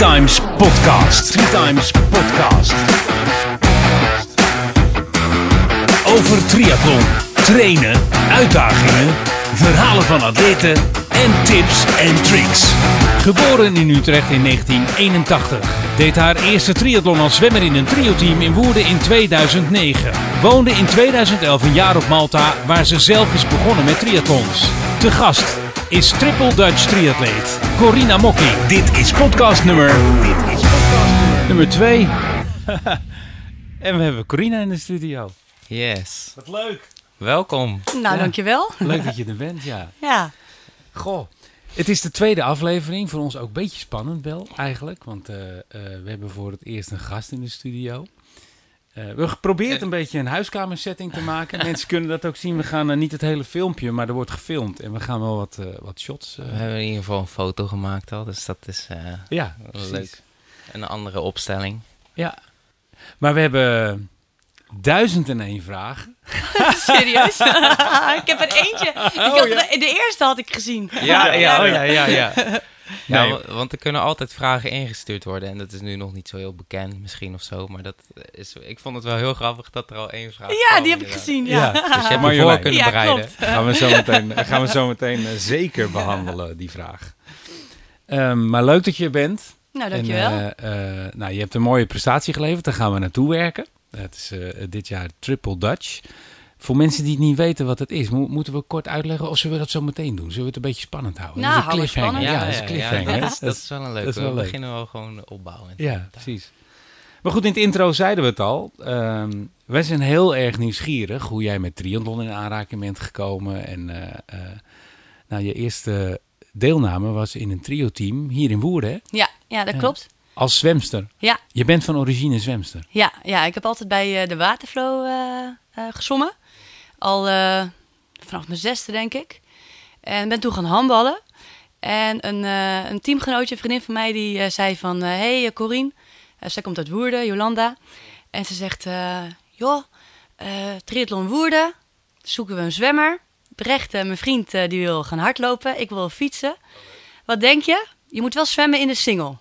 Times Podcast. Three Times Podcast. Over triathlon, trainen, uitdagingen, verhalen van atleten en tips en tricks. Geboren in Utrecht in 1981. Deed haar eerste triathlon als zwemmer in een trioteam in Woerden in 2009. Woonde in 2011 een jaar op Malta, waar ze zelf is begonnen met triathlons. Te gast is Triple Dutch triatleet Corina Mokki. Dit is podcast nummer... Dit is podcast nummer 2. en we hebben Corina in de studio. Yes. Wat leuk. Welkom. Nou, Ja. dankjewel. Leuk dat je er bent, ja. Ja. Goh. Het is de tweede aflevering. Voor ons ook een beetje spannend wel, eigenlijk. Want eh, eh, we hebben voor het eerst een gast in de studio. Eh, we hebben geprobeerd een beetje een huiskamersetting te maken. Mensen kunnen dat ook zien. We gaan eh, niet het hele filmpje, maar er wordt gefilmd. En we gaan wel wat, eh, wat shots. eh, We hebben in ieder geval een foto gemaakt al, dus dat is eh, ja, precies. leuk. Een andere opstelling. Ja. Maar we hebben duizend en één vragen. Serieus? ik heb er eentje. Ik Oh, had de, de eerste had ik gezien. Ja, ja, oh, ja, ja, ja. Ja, Nee. wa- want er kunnen altijd vragen ingestuurd worden en dat is nu nog niet zo heel bekend misschien of zo, maar dat is, ik vond het wel heel grappig dat er al één vraag Ja, kwam, die heb ik gezien. Ja. Dus je hebt je voor kunnen Ja, bereiden. klopt. gaan we zo meteen, gaan we zo meteen eh, zeker behandelen, die vraag. Ehm, maar leuk dat je er bent. Nou, dankjewel. En, eh, eh, nou, je hebt een mooie prestatie geleverd. Daar gaan we naartoe werken. Het is eh, dit jaar Triple Dutch. Voor mensen die het niet weten wat het is, mo- moeten we kort uitleggen of zullen we dat zo meteen doen? Zullen we het een beetje spannend houden? Nou, dat is een cliffhanger. Ja, dat is een cliffhanger. dat, is, dat is wel een leuke. dat is wel we leuk. beginnen wel gewoon opbouwen. Ja, precies. Maar goed, in het intro zeiden we het al. Ehm, wij zijn heel erg nieuwsgierig hoe jij met triathlon in aanraking bent gekomen. En eh, eh, nou, je eerste deelname was in een trio-team hier in Woerden, hè? Ja, ja, dat klopt. als zwemster. Ja. Je bent van origine zwemster. Ja, ja, ik heb altijd bij eh, de Waterflow eh eh, gezwommen. Al eh, vanaf mijn zesde, denk ik. En ben toen gaan handballen. En een, eh, een teamgenootje, een vriendin van mij, die eh, zei van... Hey, Corine. Zij komt uit Woerden, Jolanda. En ze zegt... joh, triathlon Woerden. Zoeken we een zwemmer. Brecht, mijn vriend, die wil gaan hardlopen. Ik wil fietsen. Wat denk je? Je moet wel zwemmen in de single.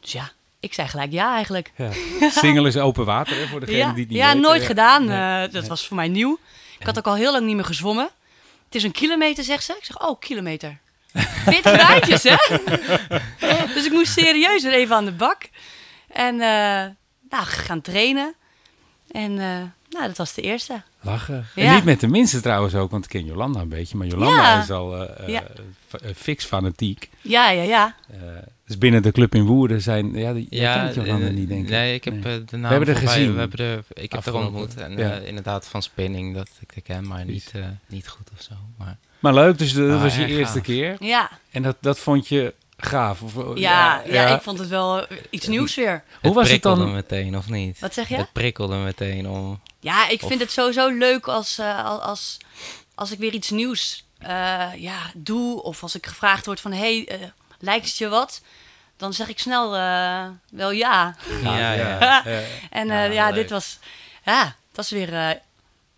Dus ja, ik zei gelijk ja eigenlijk. Ja. Single is open water, hè, voor degene Ja, die het niet ja nooit Ja. gedaan. Nee. Eh, dat was voor mij nieuw. Ik had ook al heel lang niet meer gezwommen. Het is een kilometer, zegt ze. Ik zeg, oh, kilometer. 40 rijtjes, hè? dus ik moest serieus er even aan de bak. En eh, nou, gaan trainen. En eh, nou, dat was de eerste. Lachen. En niet met de minste trouwens ook, want ik ken Jolanda een beetje. Maar Jolanda Ja. is al Ja. eh, fix fanatiek. Ja, ja, ja. Dus binnen de club in Woerden zijn... Ja, die, Ja, kent Jolanda eh, niet, denk ik. Nee, ik heb Nee. eh, de naam hebben er gezien. We hebben er, ik heb er ontmoet. En ja. eh, inderdaad van spinning, dat ik de ken, maar niet, eh, niet goed of zo. Maar Maar leuk, dus dat was je eerste gaaf. keer. Ja, En dat, dat vond je gaaf? Of, oh, ja, ja, ik vond het wel iets nieuws weer. Hoe was het prikkelde dan? meteen, of niet? Wat zeg je? Het prikkelde meteen om... Ja, ik Of- vind het sowieso leuk als, eh, als, als, als ik weer iets nieuws eh, ja, doe. Of als ik gevraagd word van, hey, eh, lijkt het je wat? Dan zeg ik snel eh, wel ja. Ja, ja. ja. En Ja, ja, ja leuk. dit was, ja, het was weer eh,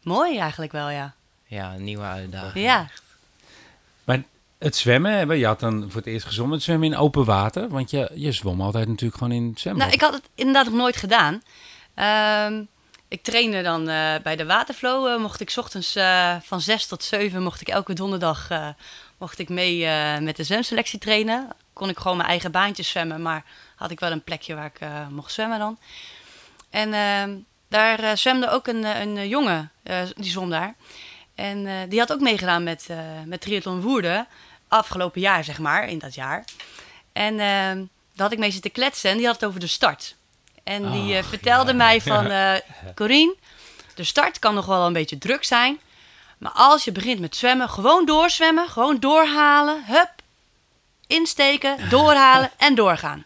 mooi eigenlijk wel, ja. Ja, een nieuwe uitdaging. Ja, Maar het zwemmen, je had dan voor het eerst gezwommen, het zwemmen in open water. Want je, je zwom altijd natuurlijk gewoon in het zwembad. nou, ik had het inderdaad nog nooit gedaan. Ehm, ik trainde dan eh, bij de Waterflow. eh, mocht ik 's ochtends eh, van 6 tot 7 mocht ik elke donderdag eh, mocht ik mee eh, met de zwemselectie trainen. Kon ik gewoon mijn eigen baantjes zwemmen, maar had ik wel een plekje waar ik eh, mocht zwemmen dan. En ehm, daar eh, zwemde ook een, een jongen, die zwom daar. En die had ook meegedaan met, met Triathlon Woerden. Afgelopen jaar, zeg maar, in dat jaar. En ehm, daar had ik mee zitten kletsen en die had het over de start. En die Ach, vertelde ja. mij van... Corine, de start kan nog wel een beetje druk zijn. Maar als je begint met zwemmen, gewoon doorzwemmen. Gewoon doorhalen. Hup. Insteken, doorhalen en doorgaan.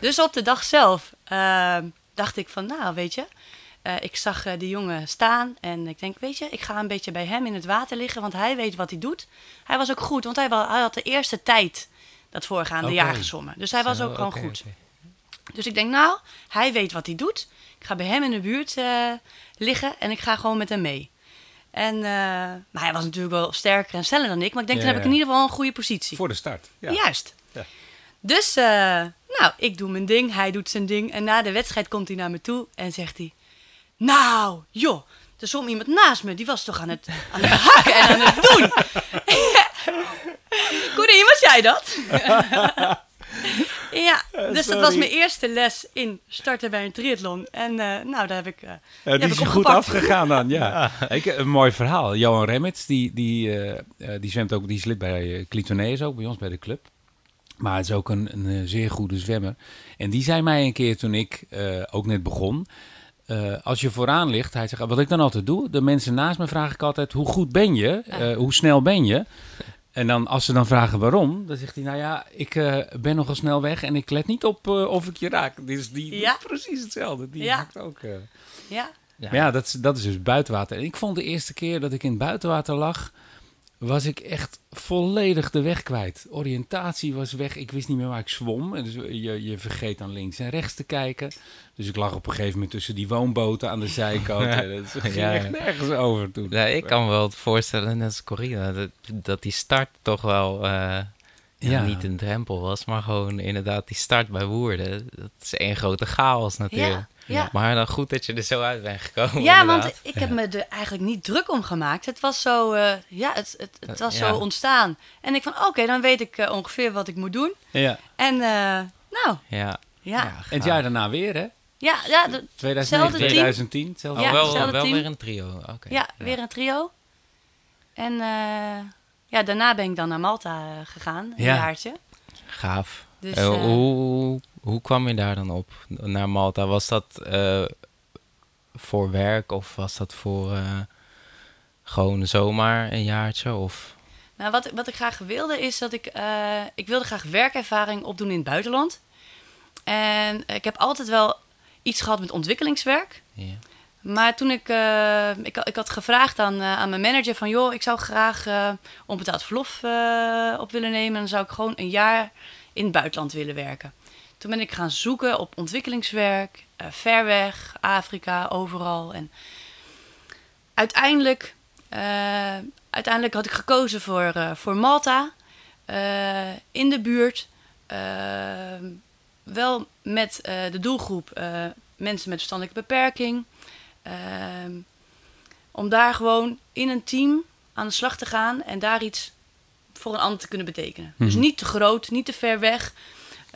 Dus op de dag zelf eh, dacht ik van, nou weet je... eh, ik zag eh, die jongen staan en ik denk, weet je, ik ga een beetje bij hem in het water liggen, want hij weet wat hij doet. Hij was ook goed, want hij, had de eerste tijd dat voorgaande jaar gezwommen. Dus hij was ook gewoon goed. Dus ik denk, nou, hij weet wat hij doet. Ik ga bij hem in de buurt eh, liggen en ik ga gewoon met hem mee. En, eh, maar hij was natuurlijk wel sterker en sneller dan ik. Maar ik denk, Ja, dan heb ik in ieder geval een goede positie. Voor de start. Ja. Juist. Ja. Dus, eh, nou, ik doe mijn ding, hij doet zijn ding. En na de wedstrijd komt hij naar me toe en zegt hij... Nou, joh, er stond iemand naast me. Die was toch aan het, aan het hakken en aan het doen. Corrie, was jij dat? ja, dus dat was mijn eerste les in starten bij een triathlon. En eh, nou, daar heb ik... eh, Ja, heb die ik is je goed afgegaan dan, ja. Ik, een mooi verhaal. Johan Remmets, die, die, eh, eh, die zwemt ook, die is lid bij uh, Clitoneus ook, bij ons bij de club. Maar het is ook een, een, eh, zeer goede zwemmer. En die zei mij een keer toen ik eh, ook net begon. eh, als je vooraan ligt, hij zegt, wat ik dan altijd doe, de mensen naast me vraag ik altijd, hoe goed ben je? Eh, hoe snel ben je? En dan, als ze dan vragen waarom, dan zegt hij, nou ja, ik eh, ben nogal snel weg en ik let niet op eh, of ik je raak. Dus die Ja. precies hetzelfde. Die Ja. hakt ook. eh. Ja, Ja. Maar ja, dat is, dat is dus buitenwater. En ik vond de eerste keer dat ik in het buitenwater lag, was ik echt volledig de weg kwijt. Oriëntatie was weg. Ik wist niet meer waar ik zwom. En Dus je, je vergeet dan links en rechts te kijken. Dus ik lag op een gegeven moment tussen die woonboten aan de zijkant. En ging Ja, echt nergens over toen. Ja, ik kan me wel voorstellen, net als Corina, dat, dat die start toch wel eh, ja, Ja. niet een drempel was, maar gewoon inderdaad die start bij Woerden. Dat is één grote chaos natuurlijk. Ja. Maar dan goed dat je er zo uit bent gekomen. Ja, inderdaad. want ik heb me er eigenlijk niet druk om gemaakt. Het was zo, eh, ja, het, het, het was Ja. zo ontstaan. En ik van, oké, dan weet ik eh, ongeveer wat ik moet doen. Ja. En eh, nou, Ja, ja. En het jaar daarna weer, hè? Ja, ja, de- 2009, Zelfde team. 2010. hetzelfde. Oh, Ja, wel, wel team. weer een trio. Oké. ja, weer een trio. En eh, ja, daarna ben ik dan naar Malta eh, gegaan, een Ja. jaartje. Gaaf. Dus, Eh, eh, hoe, hoe kwam je daar dan op, naar Malta? Was dat eh, voor werk of was dat voor eh, gewoon zomaar een jaartje? Of... Nou, wat, wat ik graag wilde is dat ik... eh, ik wilde graag werkervaring opdoen in het buitenland. En ik heb altijd wel iets gehad met ontwikkelingswerk. Ja. Maar toen ik, ik, ik had gevraagd aan, aan mijn manager van... joh, ik zou graag onbetaald verlof op willen nemen... en dan zou ik gewoon een jaar in het buitenland willen werken. Toen ben ik gaan zoeken op ontwikkelingswerk, eh, ver weg, Afrika, overal. En uiteindelijk, eh, uiteindelijk had ik gekozen voor, eh, voor Malta, in de buurt... wel met de doelgroep mensen met verstandelijke beperking. Om daar gewoon in een team aan de slag te gaan en daar iets voor een ander te kunnen betekenen. Dus Mhm. niet te groot, niet te ver weg.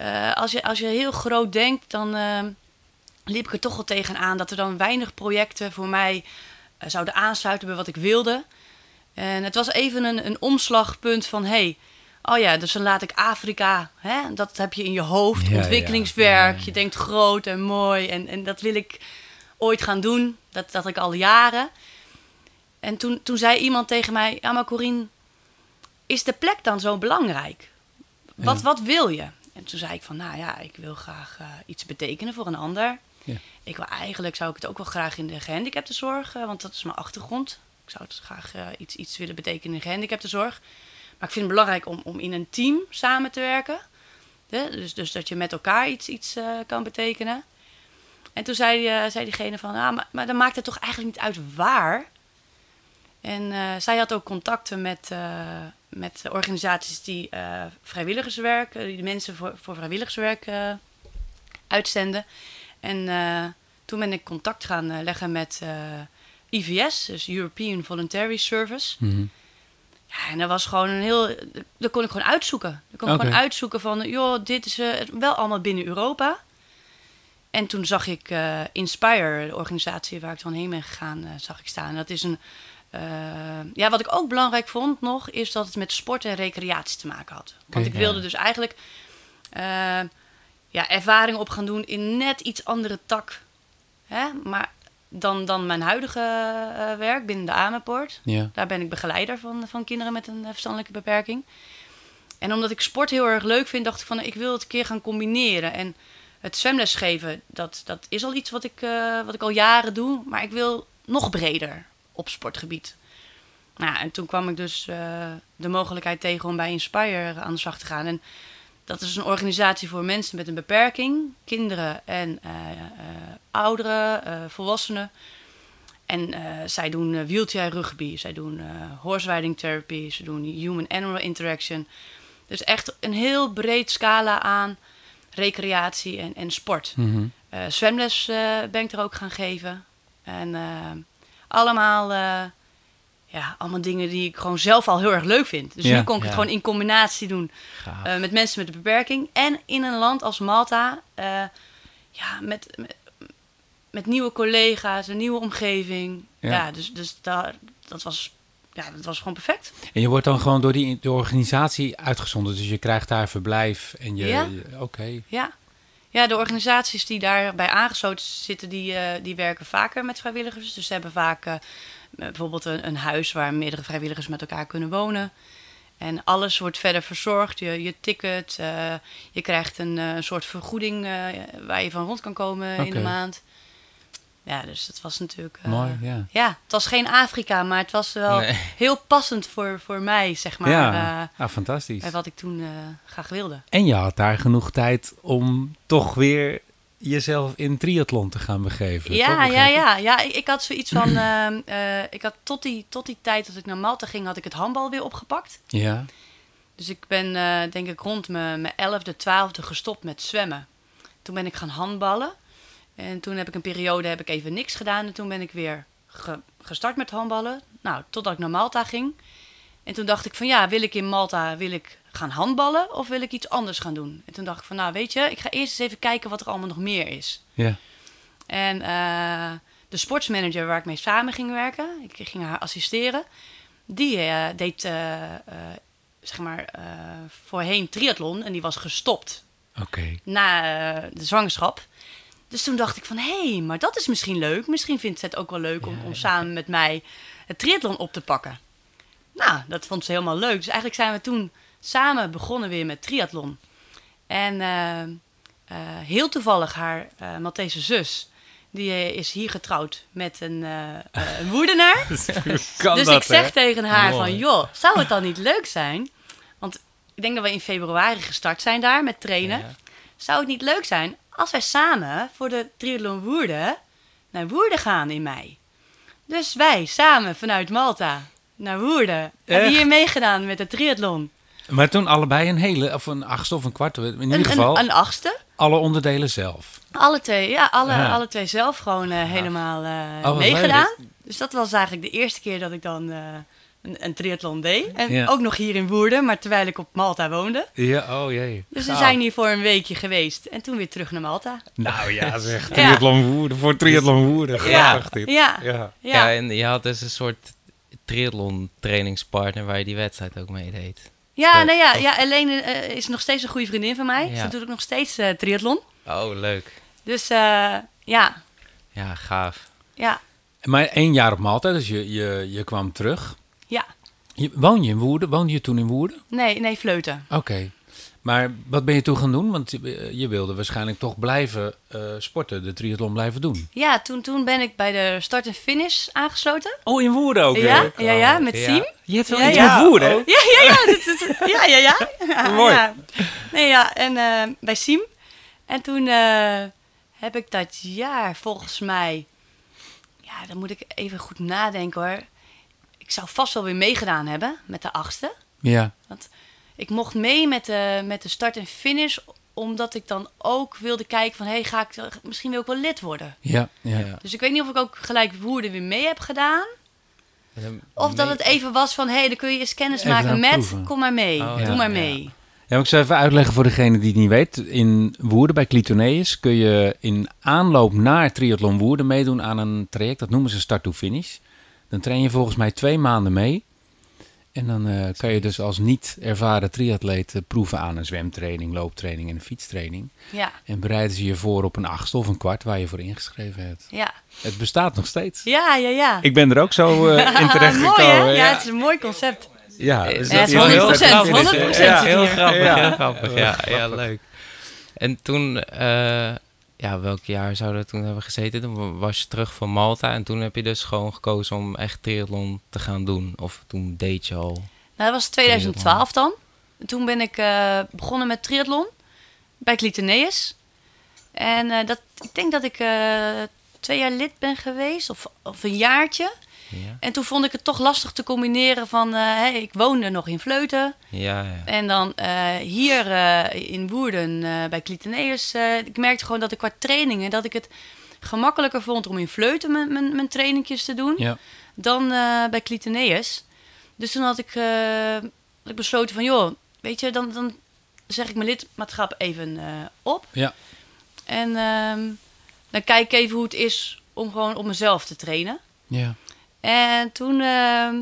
Eh, als, je, als je heel groot denkt, dan ehm, liep ik er toch wel tegenaan dat er dan weinig projecten voor mij eh, zouden aansluiten bij wat ik wilde. En het was even een, een omslagpunt van hey, oh ja, dus dan laat ik Afrika, hè, dat heb je in je hoofd, Ja, ontwikkelingswerk. ja, ja. Je denkt groot en mooi en, en dat wil ik ooit gaan doen. Dat, dat ik al jaren. En toen, toen zei iemand tegen mij, ja maar Corine, is de plek dan zo belangrijk? Wat, wat wil je? En toen zei ik van, nou ja, ik wil graag eh, iets betekenen voor een ander. Ja. Ik wil eigenlijk zou ik het ook wel graag in de gehandicaptenzorg, eh, want dat is mijn achtergrond. Ik zou het graag eh, iets, iets willen betekenen in de gehandicaptenzorg. Maar ik vind het belangrijk om, om in een team samen te werken. Dus, dus dat je met elkaar iets, iets kan betekenen. En toen zei, zei diegene van, ah, maar, maar dan maakt het toch eigenlijk niet uit waar. En zij had ook contacten met, met organisaties die eh, vrijwilligerswerk, die mensen voor, voor vrijwilligerswerk eh, uitzenden. En eh, toen ben ik contact gaan leggen met IVS, dus European Voluntary Service. Mhm. Ja, en dat was gewoon een heel. Dat kon ik gewoon uitzoeken. Dat kon ik gewoon uitzoeken van, joh, dit is wel allemaal binnen Europa. En toen zag ik Inspire, de organisatie waar ik dan heen ben gegaan, zag ik staan. Dat is een. Eh, ja, wat ik ook belangrijk vond nog, is dat het met sport en recreatie te maken had. Want ik wilde dus eigenlijk eh, ja, ervaring op gaan doen in net iets andere tak. Hè? Maar dan, dan mijn huidige eh, werk binnen de Amerpoort. Ja. Daar ben ik begeleider van, van kinderen met een verstandelijke beperking. En omdat ik sport heel erg leuk vind, dacht ik van ik wil het een keer gaan combineren. En het zwemles geven, dat, dat is al iets wat ik, wat ik al jaren doe. Maar ik wil nog breder op sportgebied. Nou, en toen kwam ik dus eh, de mogelijkheid tegen om bij Inspire aan de slag te gaan. En dat is een organisatie voor mensen met een beperking, kinderen en eh, eh, ouderen, volwassenen. En zij doen wheelchair rugby, zij doen horse riding therapy, ze doen human-animal interaction. Dus echt een heel breed scala aan recreatie en, en sport. Mhm. Zwemles ben ik er ook gaan geven. En allemaal, eh, ja, allemaal dingen die ik gewoon zelf al heel erg leuk vind. Dus Ja. nu kon ik het gewoon in combinatie doen eh, met mensen met een beperking. En in een land als Malta, eh, ja, met, met, met nieuwe collega's, een nieuwe omgeving. Ja. Ja, dus, dus daar, dat, was, ja, dat was gewoon perfect. En je wordt dan gewoon door die de organisatie uitgezonden. Dus je krijgt daar verblijf en je... Ja. je- Oké. Ja. Ja, de organisaties die daarbij aangesloten zitten, die, eh, die werken vaker met vrijwilligers. Dus ze hebben vaak eh, bijvoorbeeld een, een huis waar meerdere vrijwilligers met elkaar kunnen wonen. En alles wordt verder verzorgd. Je, je ticket, eh, je krijgt een soort vergoeding waar je van rond kan komen in de maand. Ja, dus dat was natuurlijk... eh, Mooi, ja. Ja, het was geen Afrika, maar het was wel Nee. heel passend voor, voor mij, zeg maar. ja, eh, ah, fantastisch. bij wat ik toen eh, graag wilde. En je had daar genoeg tijd om toch weer jezelf in triathlon te gaan begeven. Ja, ja, ja. ja ik, ik had zoiets van. ehm, eh, ik had tot die, tot die tijd dat ik naar Malta ging, had ik het handbal weer opgepakt. Ja, Dus ik ben, denk ik, rond mijn 11e, 12e gestopt met zwemmen. Toen ben ik gaan handballen. En toen heb ik een periode heb ik even niks gedaan. En toen ben ik weer ge- gestart met handballen. Nou, totdat ik naar Malta ging. En toen dacht ik van ja, wil ik in Malta wil ik gaan handballen of wil ik iets anders gaan doen? En toen dacht ik van nou weet je, ik ga eerst eens even kijken wat er allemaal nog meer is. ja. En eh, de sportsmanager waar ik mee samen ging werken, ik ging haar assisteren, die eh, deed eh, zeg maar voorheen triathlon en die was gestopt Oké. na de zwangerschap. Dus toen dacht ik van, hé, hey, maar dat is misschien leuk. Misschien vindt ze het ook wel leuk om, om samen met mij het triathlon op te pakken. Nou, dat vond ze helemaal leuk. Dus eigenlijk zijn we toen samen begonnen weer met triathlon. En eh, eh, heel toevallig haar eh Maltese zus, die is hier getrouwd met een, een woerdenaar. Kan dus dat, ik zeg hè? tegen haar Mooi. van, joh, zou het dan niet leuk zijn? Want ik denk dat we in februari gestart zijn daar met trainen. Ja. Zou het niet leuk zijn als wij samen voor de triathlon Woerden naar Woerden gaan in mei? Dus wij samen vanuit Malta naar Woerden. Hebben hier meegedaan met de triathlon. Maar toen allebei een hele, of een achtste of een kwart. In ieder Een, geval een, een achtste. alle onderdelen zelf. Alle twee, ja, alle, Ja. alle twee zelf gewoon eh, helemaal eh, Oh, meegedaan. Dus dat was eigenlijk de eerste keer dat ik dan eh, een, een triathlon deed. En Ja. ook nog hier in Woerden, maar terwijl ik op Malta woonde. Ja, oh jee. Dus we Gaaf. zijn hier voor een weekje geweest en toen weer terug naar Malta. Nou ja, zeg. Ja. Triathlon Woerden voor Triathlon Woerden. Ja. Dit. Ja, Ja. ja. Ja. en je had dus een soort triathlon trainingspartner waar je die wedstrijd ook mee deed. Ja, Leuk. nou ja, ja Helene eh, is nog steeds een goede vriendin van mij. Ja. Ze doet ook nog steeds eh, triathlon. Oh, leuk. Dus eh, ja, Ja, gaaf. ja, Maar één jaar op Malta, dus je, je, je kwam terug. Ja. Je, woon je in Woerden? Woonde je toen in Woerden? Nee, nee, fleuten. Oké. Maar wat ben je toen gaan doen? Want je, wilde waarschijnlijk toch blijven eh, sporten, de triathlon blijven doen. Ja, toen, toen ben ik bij de start en finish aangesloten. Oh, in Woerden ook ja, ja, ja, met Ja. Siem. Je hebt wel Ja, iets ja. met Woerden? Ja, ja, ja. dit ja, ja, ja. ja Mooi. Ja. Nee, ja, en eh, bij Siem. En toen eh, heb ik dat jaar volgens mij... Ja, dan moet ik even goed nadenken hoor. Ik zou vast wel weer meegedaan hebben met de achtste. Ja. Ik mocht mee met de, met de start en finish, omdat ik dan ook wilde kijken van... hé, hey, ga ik misschien wil ik wel lid worden. Ja, ja. Ja. Dus ik weet niet of ik ook gelijk Woerden weer mee heb gedaan. Of dat het even was van, hé, hey, dan kun je eens kennis Even maken met, proeven. kom maar mee, Oh, doe ja, maar ja. mee. Ja, maar ik zou even uitleggen voor degene die het niet weet. In Woerden, bij Clitoneus, kun je in aanloop naar Triathlon Woerden meedoen aan een traject. Dat noemen ze start to finish. Dan train je volgens mij twee maanden mee. En dan eh, kan je dus als niet ervaren triatleet eh, proeven aan een zwemtraining, looptraining en een fietstraining. Ja, En bereiden ze je voor op een achtste of een kwart waar je voor ingeschreven hebt. ja. Het bestaat nog steeds. Ja, ja, ja. Ik ben er ook zo eh, in terecht Mooi, gekomen. hè? Ja, het is een mooi concept. ja, Ja, dus Ja, het is dat- 100%, grappig. 100% Ja, heel grappig, Ja. heel grappig. Ja, ja, leuk. En toen, eh, ja, welk jaar zouden we toen hebben gezeten? Toen was je terug van Malta en toen heb je dus gewoon gekozen om echt triathlon te gaan doen. Of toen deed je al. Nou, dat was 2012 dan. En toen ben ik eh, begonnen met triathlon bij Clitoneus. En eh, dat, ik denk dat ik eh, twee jaar lid ben geweest, of, of een jaartje. Ja, En toen vond ik het toch lastig te combineren van... eh, ik woonde nog in Vleuten. ja. ja. En dan eh, hier eh, in Woerden bij Cliteneus... ik merkte gewoon dat ik qua trainingen... dat ik het gemakkelijker vond om in Vleuten mijn, mijn, mijn trainingjes te doen... Ja. dan bij Cliteneus. Dus toen had ik, had ik besloten van... joh, weet je, dan, dan zeg ik mijn lidmaatschap even op. Ja. En ehm, dan kijk ik even hoe het is om gewoon op mezelf te trainen. Ja. En toen ehm,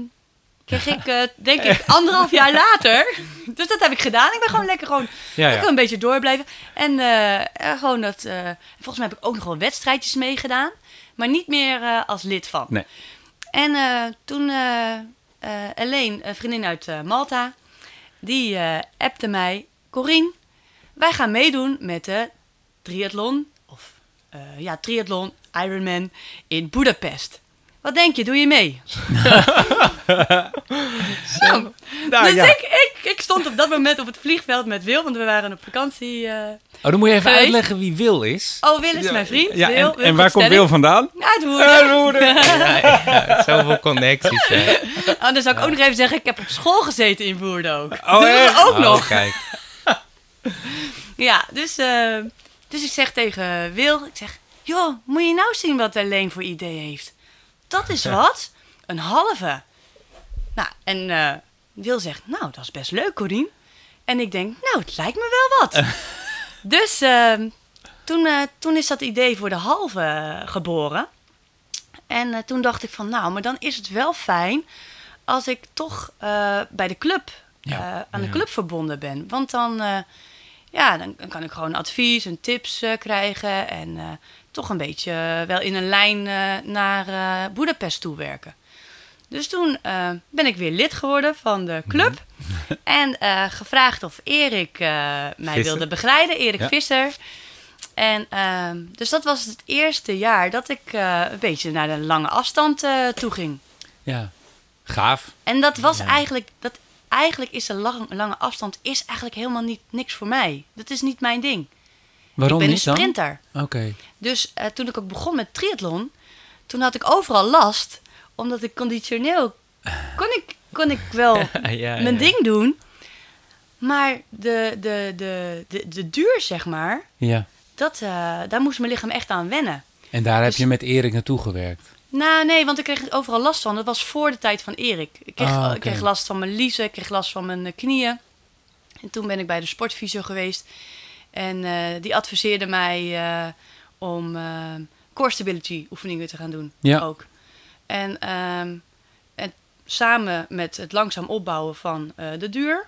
kreeg ik, eh, denk ik, anderhalf jaar later. Dus dat heb ik gedaan. Ik ben gewoon lekker gewoon Ja, lekker ja. een beetje doorblijven. En eh, gewoon dat. eh, volgens mij heb ik ook nog wel wedstrijdjes meegedaan. Maar niet meer als lid van. Nee. En toen Elaine, een vriendin uit Malta, die appte mij: Corine, wij gaan meedoen met de triathlon. Of ja, triathlon Ironman in Budapest. Wat denk je, doe je mee? nou, Nou, dus ja. ik, ik, ik stond op dat moment op het vliegveld met Wil, want we waren op vakantie. eh. Oh, dan moet je even Geweest. uitleggen wie Wil is. Oh, Wil is mijn vriend. Ja, Wil, en, Wil en waar komt. Wil vandaan? Uit Woerden. Ja, ja, zoveel connecties. Hè. Oh, dan zou ik ook nog even zeggen, ik heb op school gezeten in Woerden ook. Oh, Dus dat echt? ook Oh, nog. kijk. Ja, dus, eh, dus ik zeg tegen Wil, ik zeg, joh, moet je nou zien wat Leen voor idee heeft? Dat is wat, een halve. Nou, en eh, Wil zegt, nou, dat is best leuk, Corine. En ik denk, nou, het lijkt me wel wat. dus ehm, toen, eh, toen is dat idee voor de halve eh, geboren. En toen dacht ik van, nou, maar dan is het wel fijn als ik toch bij de club, Ja. aan de club verbonden ben. Want dan, ja, dan, dan kan ik gewoon advies en tips krijgen. En toch een beetje eh, wel in een lijn eh, naar eh Boedapest toe werken. Dus toen ben ik weer lid geworden van de club. En eh, gevraagd of Erik mij Visser. wilde begeleiden. Erik Ja. Visser. En ehm, dus dat was het eerste jaar dat ik een beetje naar de lange afstand toe ging. Ja. Gaaf. En dat was eigenlijk, dat, eigenlijk is de lang- lange afstand is eigenlijk helemaal niet niks voor mij. Dat is niet mijn ding. Waarom ik ben niet een dan? sprinter. Oké. Dus eh, toen ik ook begon met triathlon, toen had ik overal last. Omdat ik conditioneel kon ik, kon ik wel Ja, mijn ja. ding doen. Maar de, de, de, de, de duur, zeg maar, Ja. dat, eh, daar moest mijn lichaam echt aan wennen. En daar heb Dus- je met Erik naartoe gewerkt. Nou, nee, want ik kreeg overal last van. Dat was voor de tijd van Erik. Ik kreeg, Ah, oké. ik kreeg last van mijn liezen, ik kreeg last van mijn eh, knieën. En toen ben ik bij de sportfysio geweest. En eh, die adviseerde mij eh, om eh, core stability oefeningen te gaan doen. Ja. Ook. En, ehm, en samen met het langzaam opbouwen van de duur,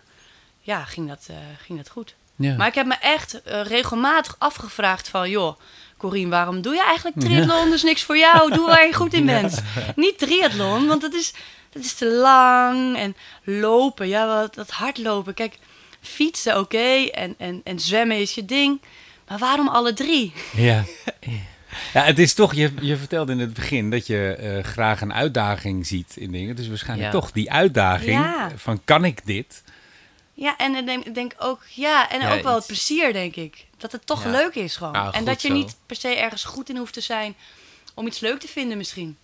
ja, ging dat, ging dat goed. Ja. Maar ik heb me echt regelmatig afgevraagd van... joh, Corine, waarom doe je eigenlijk triathlon? Dat is niks voor jou. Doe waar je goed in bent. Niet triathlon, want dat is, dat is te lang. En lopen, ja, wat, dat hardlopen. Kijk, fietsen oké en, en, en zwemmen is je ding. Maar waarom alle drie? Ja. Ja, het is toch, je, je vertelde in het begin dat je eh, graag een uitdaging ziet in dingen. Dus waarschijnlijk Ja. toch die uitdaging Ja. van kan ik dit? Ja, en ik denk, ook, ja, en Ja, ook wel het plezier, denk ik. Dat het toch Ja. leuk is gewoon. Ah, en dat je zo. niet per se ergens goed in hoeft te zijn om iets leuk te vinden misschien.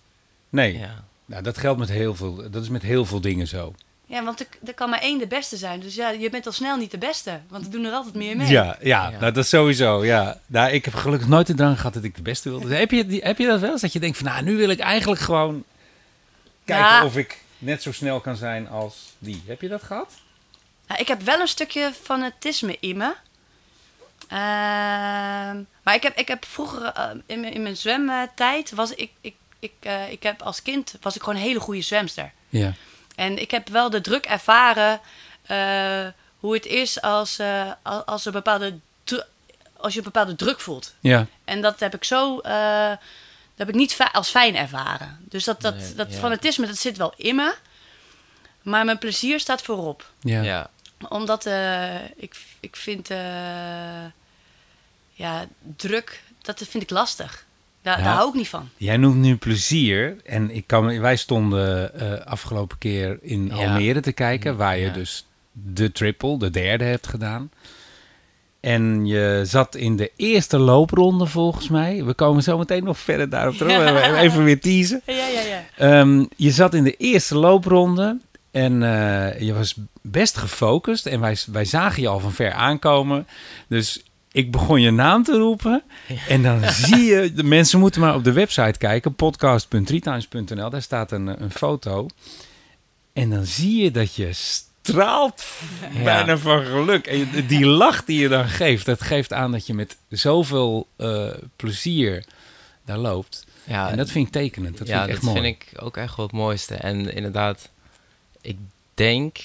Nee. Ja. Nou, dat geldt met heel veel, dat is met heel veel dingen zo. Ja, want er, er kan maar één de beste zijn. Dus ja, je bent al snel niet de beste. Want er doen er altijd meer mee. Ja, ja, Ja. Nou, dat is sowieso. Ja. Nou, ik heb gelukkig nooit de drang gehad dat ik de beste wilde zijn. Heb je, die- heb je dat wel eens? Dat je denkt van, nou, nu wil ik eigenlijk gewoon kijken Ja. of ik net zo snel kan zijn als die. Heb je dat gehad? Nou, ik heb wel een stukje fanatisme in me. Ehm, maar ik heb, ik heb vroeger eh, in, mijn- in mijn zwemtijd was ik, ik, ik, eh, ik heb als kind was ik gewoon een hele goede zwemster. Ja. En ik heb wel de druk ervaren eh, hoe het is als, eh, als, er bepaalde als je een bepaalde druk voelt. Ja. En dat heb ik zo, eh, dat heb ik niet als fijn ervaren. Dus dat, dat, Nee, dat ja. fanatisme, dat zit wel in me. Maar mijn plezier staat voorop. Ja. Ja. Omdat eh, ik, ik vind eh, ja, druk, dat vind ik lastig. Daar, Ja. daar hou ik niet van. Jij noemt nu plezier. En ik kan, me- wij stonden eh, afgelopen keer in Ja. Almere te kijken, waar je Ja. dus de triple, de derde, hebt gedaan. En je zat in de eerste loopronde volgens mij. We komen zo meteen nog verder daarop terug. Ja. Even weer teasen. Ja, ja, ja. Ehm, je zat in de eerste loopronde en eh, je was best gefocust. En wij, wij zagen je al van ver aankomen. Dus ik begon je naam te roepen. En dan zie je, de mensen moeten maar op de website kijken, podcast.treetimes.nl. Daar staat een, een foto. En dan zie je dat je straalt Ja. bijna van geluk. En die lach die je dan geeft, dat geeft aan dat je met zoveel eh, plezier daar loopt. Ja, en dat vind ik tekenend. Dat ja, vind ik echt dat mooi. vind ik ook echt wel het mooiste. En inderdaad, ik denk,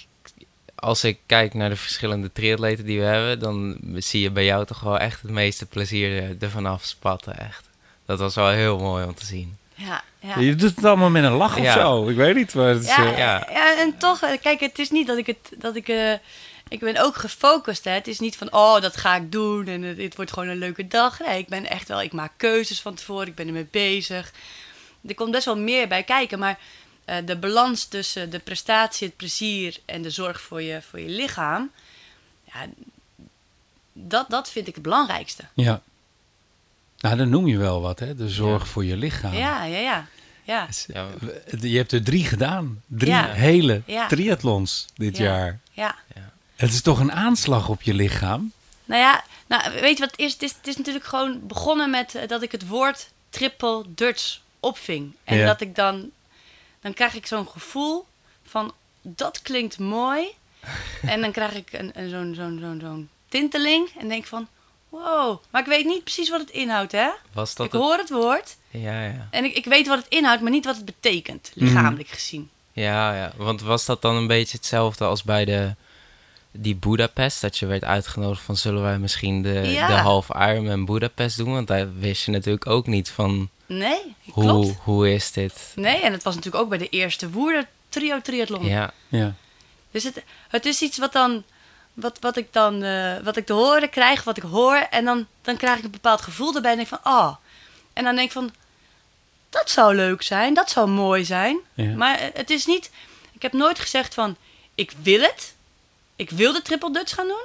als ik kijk naar de verschillende triatleten die we hebben, dan zie je bij jou toch wel echt het meeste plezier er- ervan afspatten. Echt. Dat was wel heel mooi om te zien. Ja, ja. Je doet het allemaal met een lach of Ja. zo. Ik weet niet. Maar het is, Ja, eh, ja. ja. en toch, eh, kijk, het is niet dat ik het. Dat ik, eh, ik ben ook gefocust. Hè. Het is niet van, oh, dat ga ik doen en het, het wordt gewoon een leuke dag. Nee, ik ben echt wel, ik maak keuzes van tevoren, ik ben ermee bezig. Er komt best wel meer bij kijken, maar eh, de balans tussen de prestatie, het plezier en de zorg voor je, voor je lichaam, ja, dat, dat vind ik het belangrijkste. ja. Nou, dan noem je wel wat, hè? De zorg voor je lichaam. Ja, ja, ja. ja. Ja, Je hebt er drie gedaan. Drie Ja. hele Ja. triathlons dit Ja. jaar. ja. Het is toch een aanslag op je lichaam? Nou ja, nou, weet je wat het is? Het is, het is natuurlijk gewoon begonnen met eh, dat ik het woord triple Dutch opving. En Ja. dat ik dan, dan krijg ik zo'n gevoel van, dat klinkt mooi. en dan krijg ik een, een, zo'n, zo'n, zo'n, zo'n tinteling en denk van, wow. Maar ik weet niet precies wat het inhoudt, hè? was dat ik het? hoor het woord Ja, ja. en ik, ik weet wat het inhoudt, maar niet wat het betekent, lichamelijk gezien. Ja, ja, want was dat dan een beetje hetzelfde als bij de, die Budapest? Dat je werd uitgenodigd van zullen wij misschien de, Ja. de half Ironman Budapest doen? Want daar wist je natuurlijk ook niet van Nee, hoe, klopt. hoe is dit? Nee, en het was natuurlijk ook bij de eerste woerder trio triathlon. Ja, Ja. Dus het, het is iets wat dan. Wat, wat ik dan. eh, wat ik te horen krijg, wat ik hoor. En dan, dan krijg ik een bepaald gevoel erbij. En denk van. Ah. En dan denk ik van. Dat zou leuk zijn. Dat zou mooi zijn. Ja. Maar eh, het is niet. Ik heb nooit gezegd van. Ik wil het. Ik wil de triple Dutch gaan doen.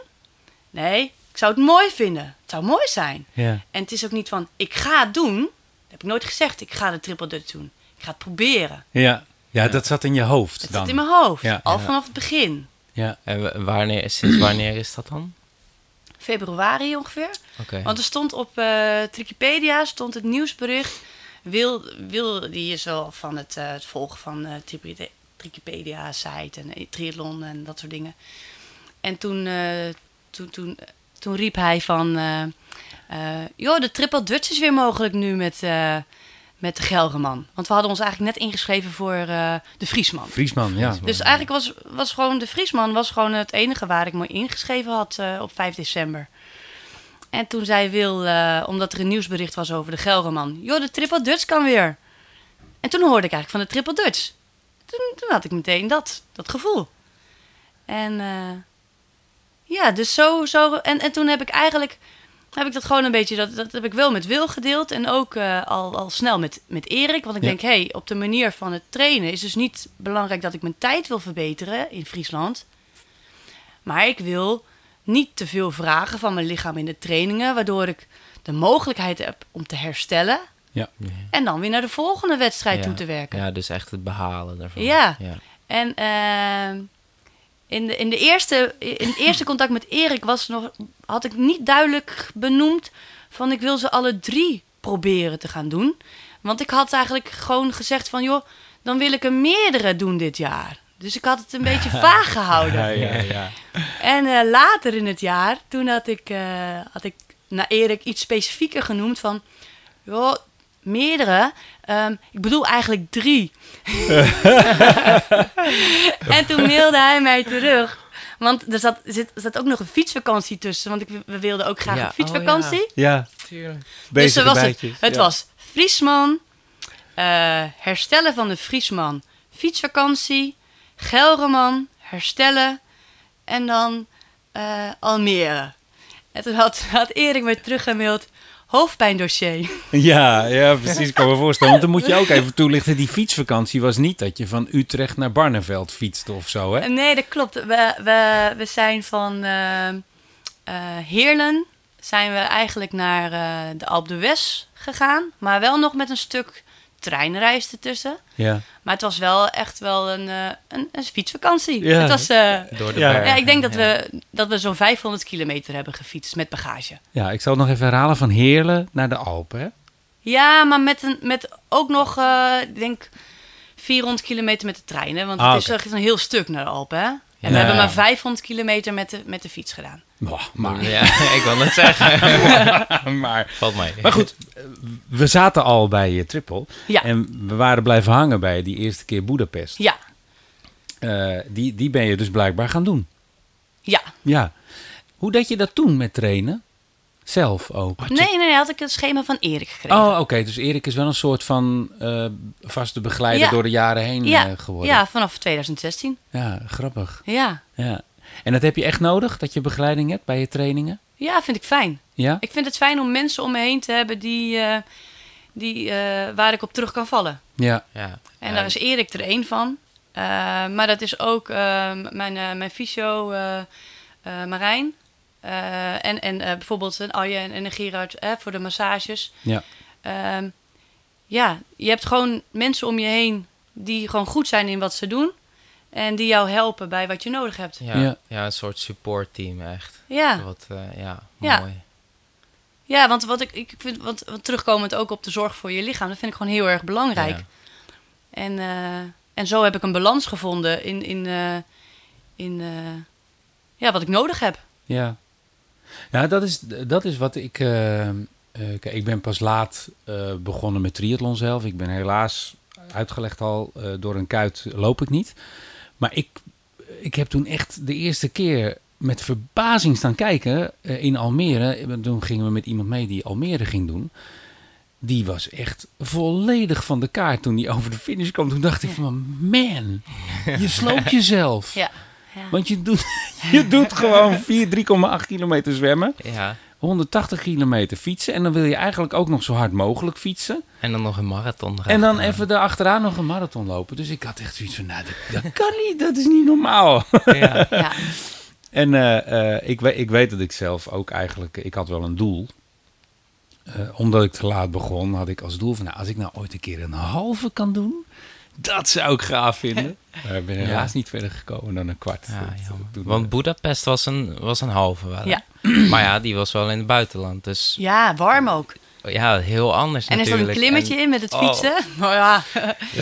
Nee, ik zou het mooi vinden. Het zou mooi zijn. Ja. En het is ook niet van. Ik ga het doen. Dat heb ik nooit gezegd. Ik ga de triple Dutch doen. Ik ga het proberen. Ja. ja, dat zat in je hoofd Het dan. zit in mijn hoofd. Ja. al Ja. vanaf het begin. Ja. en wa- wanneer, sinds wanneer is dat dan? Februari ongeveer. Oké. Want er stond op eh Wikipedia stond het nieuwsbericht. Wil, wil die is wel van het, eh, het volgen van eh Tripide- Wikipedia site en eh, triathlon en dat soort dingen. En toen, eh, toen, toen, toen riep hij van, eh, eh, joh, de triple Dutch is weer mogelijk nu met, eh, met de Gelreman. Want we hadden ons eigenlijk net ingeschreven voor eh, de Friesman. Friesman, ja. Dus eigenlijk was, was gewoon de Friesman was gewoon het enige waar ik me ingeschreven had eh, op 5 december. En toen zei Wil, eh, omdat er een nieuwsbericht was over de Gelreman, joh, de Triple Dutch kan weer. En toen hoorde ik eigenlijk van de Triple Dutch. Toen, toen had ik meteen dat, dat gevoel. En eh, ja, dus zo, zo en, en toen heb ik eigenlijk, heb ik dat gewoon een beetje, dat, dat heb ik wel met Wil gedeeld en ook eh, al, al snel met, met Erik. Want ik Ja. denk, hé, hey, op de manier van het trainen is dus niet belangrijk dat ik mijn tijd wil verbeteren in Friesland. Maar ik wil niet te veel vragen van mijn lichaam in de trainingen, waardoor ik de mogelijkheid heb om te herstellen Ja. en dan weer naar de volgende wedstrijd Ja. toe te werken. Ja, dus echt het behalen daarvan. Ja. ja. En ehm, in, de, in, de eerste, in het eerste contact met Erik was nog, had ik niet duidelijk benoemd van ik wil ze alle drie proberen te gaan doen. Want ik had eigenlijk gewoon gezegd van joh, dan wil ik er meerdere doen dit jaar. Dus ik had het een beetje vaag gehouden. Ja, ja, ja. En eh, later in het jaar, toen had ik, eh, had ik naar Erik iets specifieker genoemd van... Joh, meerdere. Ehm, ik bedoel eigenlijk drie. en toen mailde hij mij terug. Want er zat, zit, zat ook nog een fietsvakantie tussen. Want ik, we wilden ook graag Ja, een fietsvakantie. oh Ja, Tuurlijk. dus bezige zo was het. bijtjes. Het Ja. was Friesman, eh, herstellen van de Friesman, fietsvakantie, Gelreman, herstellen en dan eh, Almere. En toen had, had Erik me teruggemaild, hoofdpijndossier. Ja, ja, precies. Ik kan me voorstellen. Want dan moet je ook even toelichten. Die fietsvakantie was niet dat je van Utrecht naar Barneveld fietste of zo, hè? Nee, dat klopt. We, we, we zijn van eh, eh, Heerlen zijn we eigenlijk naar eh, de Alpe d'Huez gegaan. Maar wel nog met een stuk treinreis ertussen. Ja. Maar het was wel echt wel een, eh, een, een fietsvakantie. Ja. Het was, eh, Door de Ja. ik denk dat, Ja. we, dat we zo'n 500 kilometer hebben gefietst met bagage. ja, ik zal het nog even herhalen van Heerlen naar de Alpen. Hè? Ja, maar met, een, met ook nog, eh, ik denk, 400 kilometer met de trein. Hè? Want Ah, het is oké. echt een heel stuk naar de Alpen. Hè? En Ja. we hebben maar 500 kilometer met de, met de fiets gedaan. Boah, maar, Ja, ik wil het zeggen. maar, Valt mee. maar goed, we zaten al bij eh, Triple. Ja. En we waren blijven hangen bij die eerste keer Budapest. Ja, Eh, die, die ben je dus blijkbaar gaan doen. ja. Ja. Hoe deed je dat toen met trainen? Zelf ook? Nee, nee, nee, had ik het schema van Erik gekregen. Oh, oké. Dus Erik is wel een soort van eh, vaste begeleider Ja. door de jaren heen ja, eh, geworden. ja, vanaf 2016. Ja, grappig. Ja. Ja. En dat heb je echt nodig, dat je begeleiding hebt bij je trainingen? ja, vind ik fijn. Ja? Ik vind het fijn om mensen om me heen te hebben die, eh, die, eh, waar ik op terug kan vallen. Ja. Ja. En daar is Erik er één van. Eh, maar dat is ook mijn, eh, mijn fysio eh, eh, Marijn. Eh, en en eh, bijvoorbeeld een Arjen en een Gerard eh, voor de massages. Ja. Ehm, ja, je hebt gewoon mensen om je heen die gewoon goed zijn in wat ze doen. En die jou helpen bij wat je nodig hebt. Ja, Ja. ja. een soort supportteam echt. Ja, Wat, eh, ja, Ja. mooi. ja want wat ik, ik vind, want, want terugkomend ook op de zorg voor je lichaam, dat vind ik gewoon heel erg belangrijk. Ja. En, eh, en zo heb ik een balans gevonden in, in, eh, in eh, ja, wat ik nodig heb. Ja, ja dat, is, dat is wat ik. eh, eh, kijk, ik ben pas laat eh, begonnen met triathlon zelf. Ik ben helaas uitgelegd al door een kuit loop ik niet. Maar ik, ik heb toen echt de eerste keer met verbazing staan kijken in Almere. En Toen gingen we met iemand mee die Almere ging doen. Die was echt volledig van de kaart toen die over de finish kwam. Toen dacht ik van, man, je sloopt jezelf. Ja. Ja. Want je doet, je doet gewoon 4, 3,8 kilometer zwemmen, Ja. 180 kilometer fietsen. En dan wil je eigenlijk ook nog zo hard mogelijk fietsen. En dan nog een marathon. En dan gaan. even daarachteraan nog een marathon lopen. Dus ik had echt zoiets van, nou, dat, dat kan niet, dat is niet normaal. Ja. Ja. En eh, eh, ik, weet, ik weet dat ik zelf ook eigenlijk, ik had wel een doel. Eh, omdat ik te laat begon, had ik als doel van, nou, als ik nou ooit een keer een halve kan doen, dat zou ik gaaf vinden. Maar ik ben helaas niet verder gekomen dan een kwart. Ja, Dat- jammer. toen- Want Budapest was een, was een halve wel. Ja. Maar ja, die was wel in het buitenland. Dus ja, warm ook. ja, heel anders En er zat een klimmetje En- in met het Oh. fietsen. Maar, ja.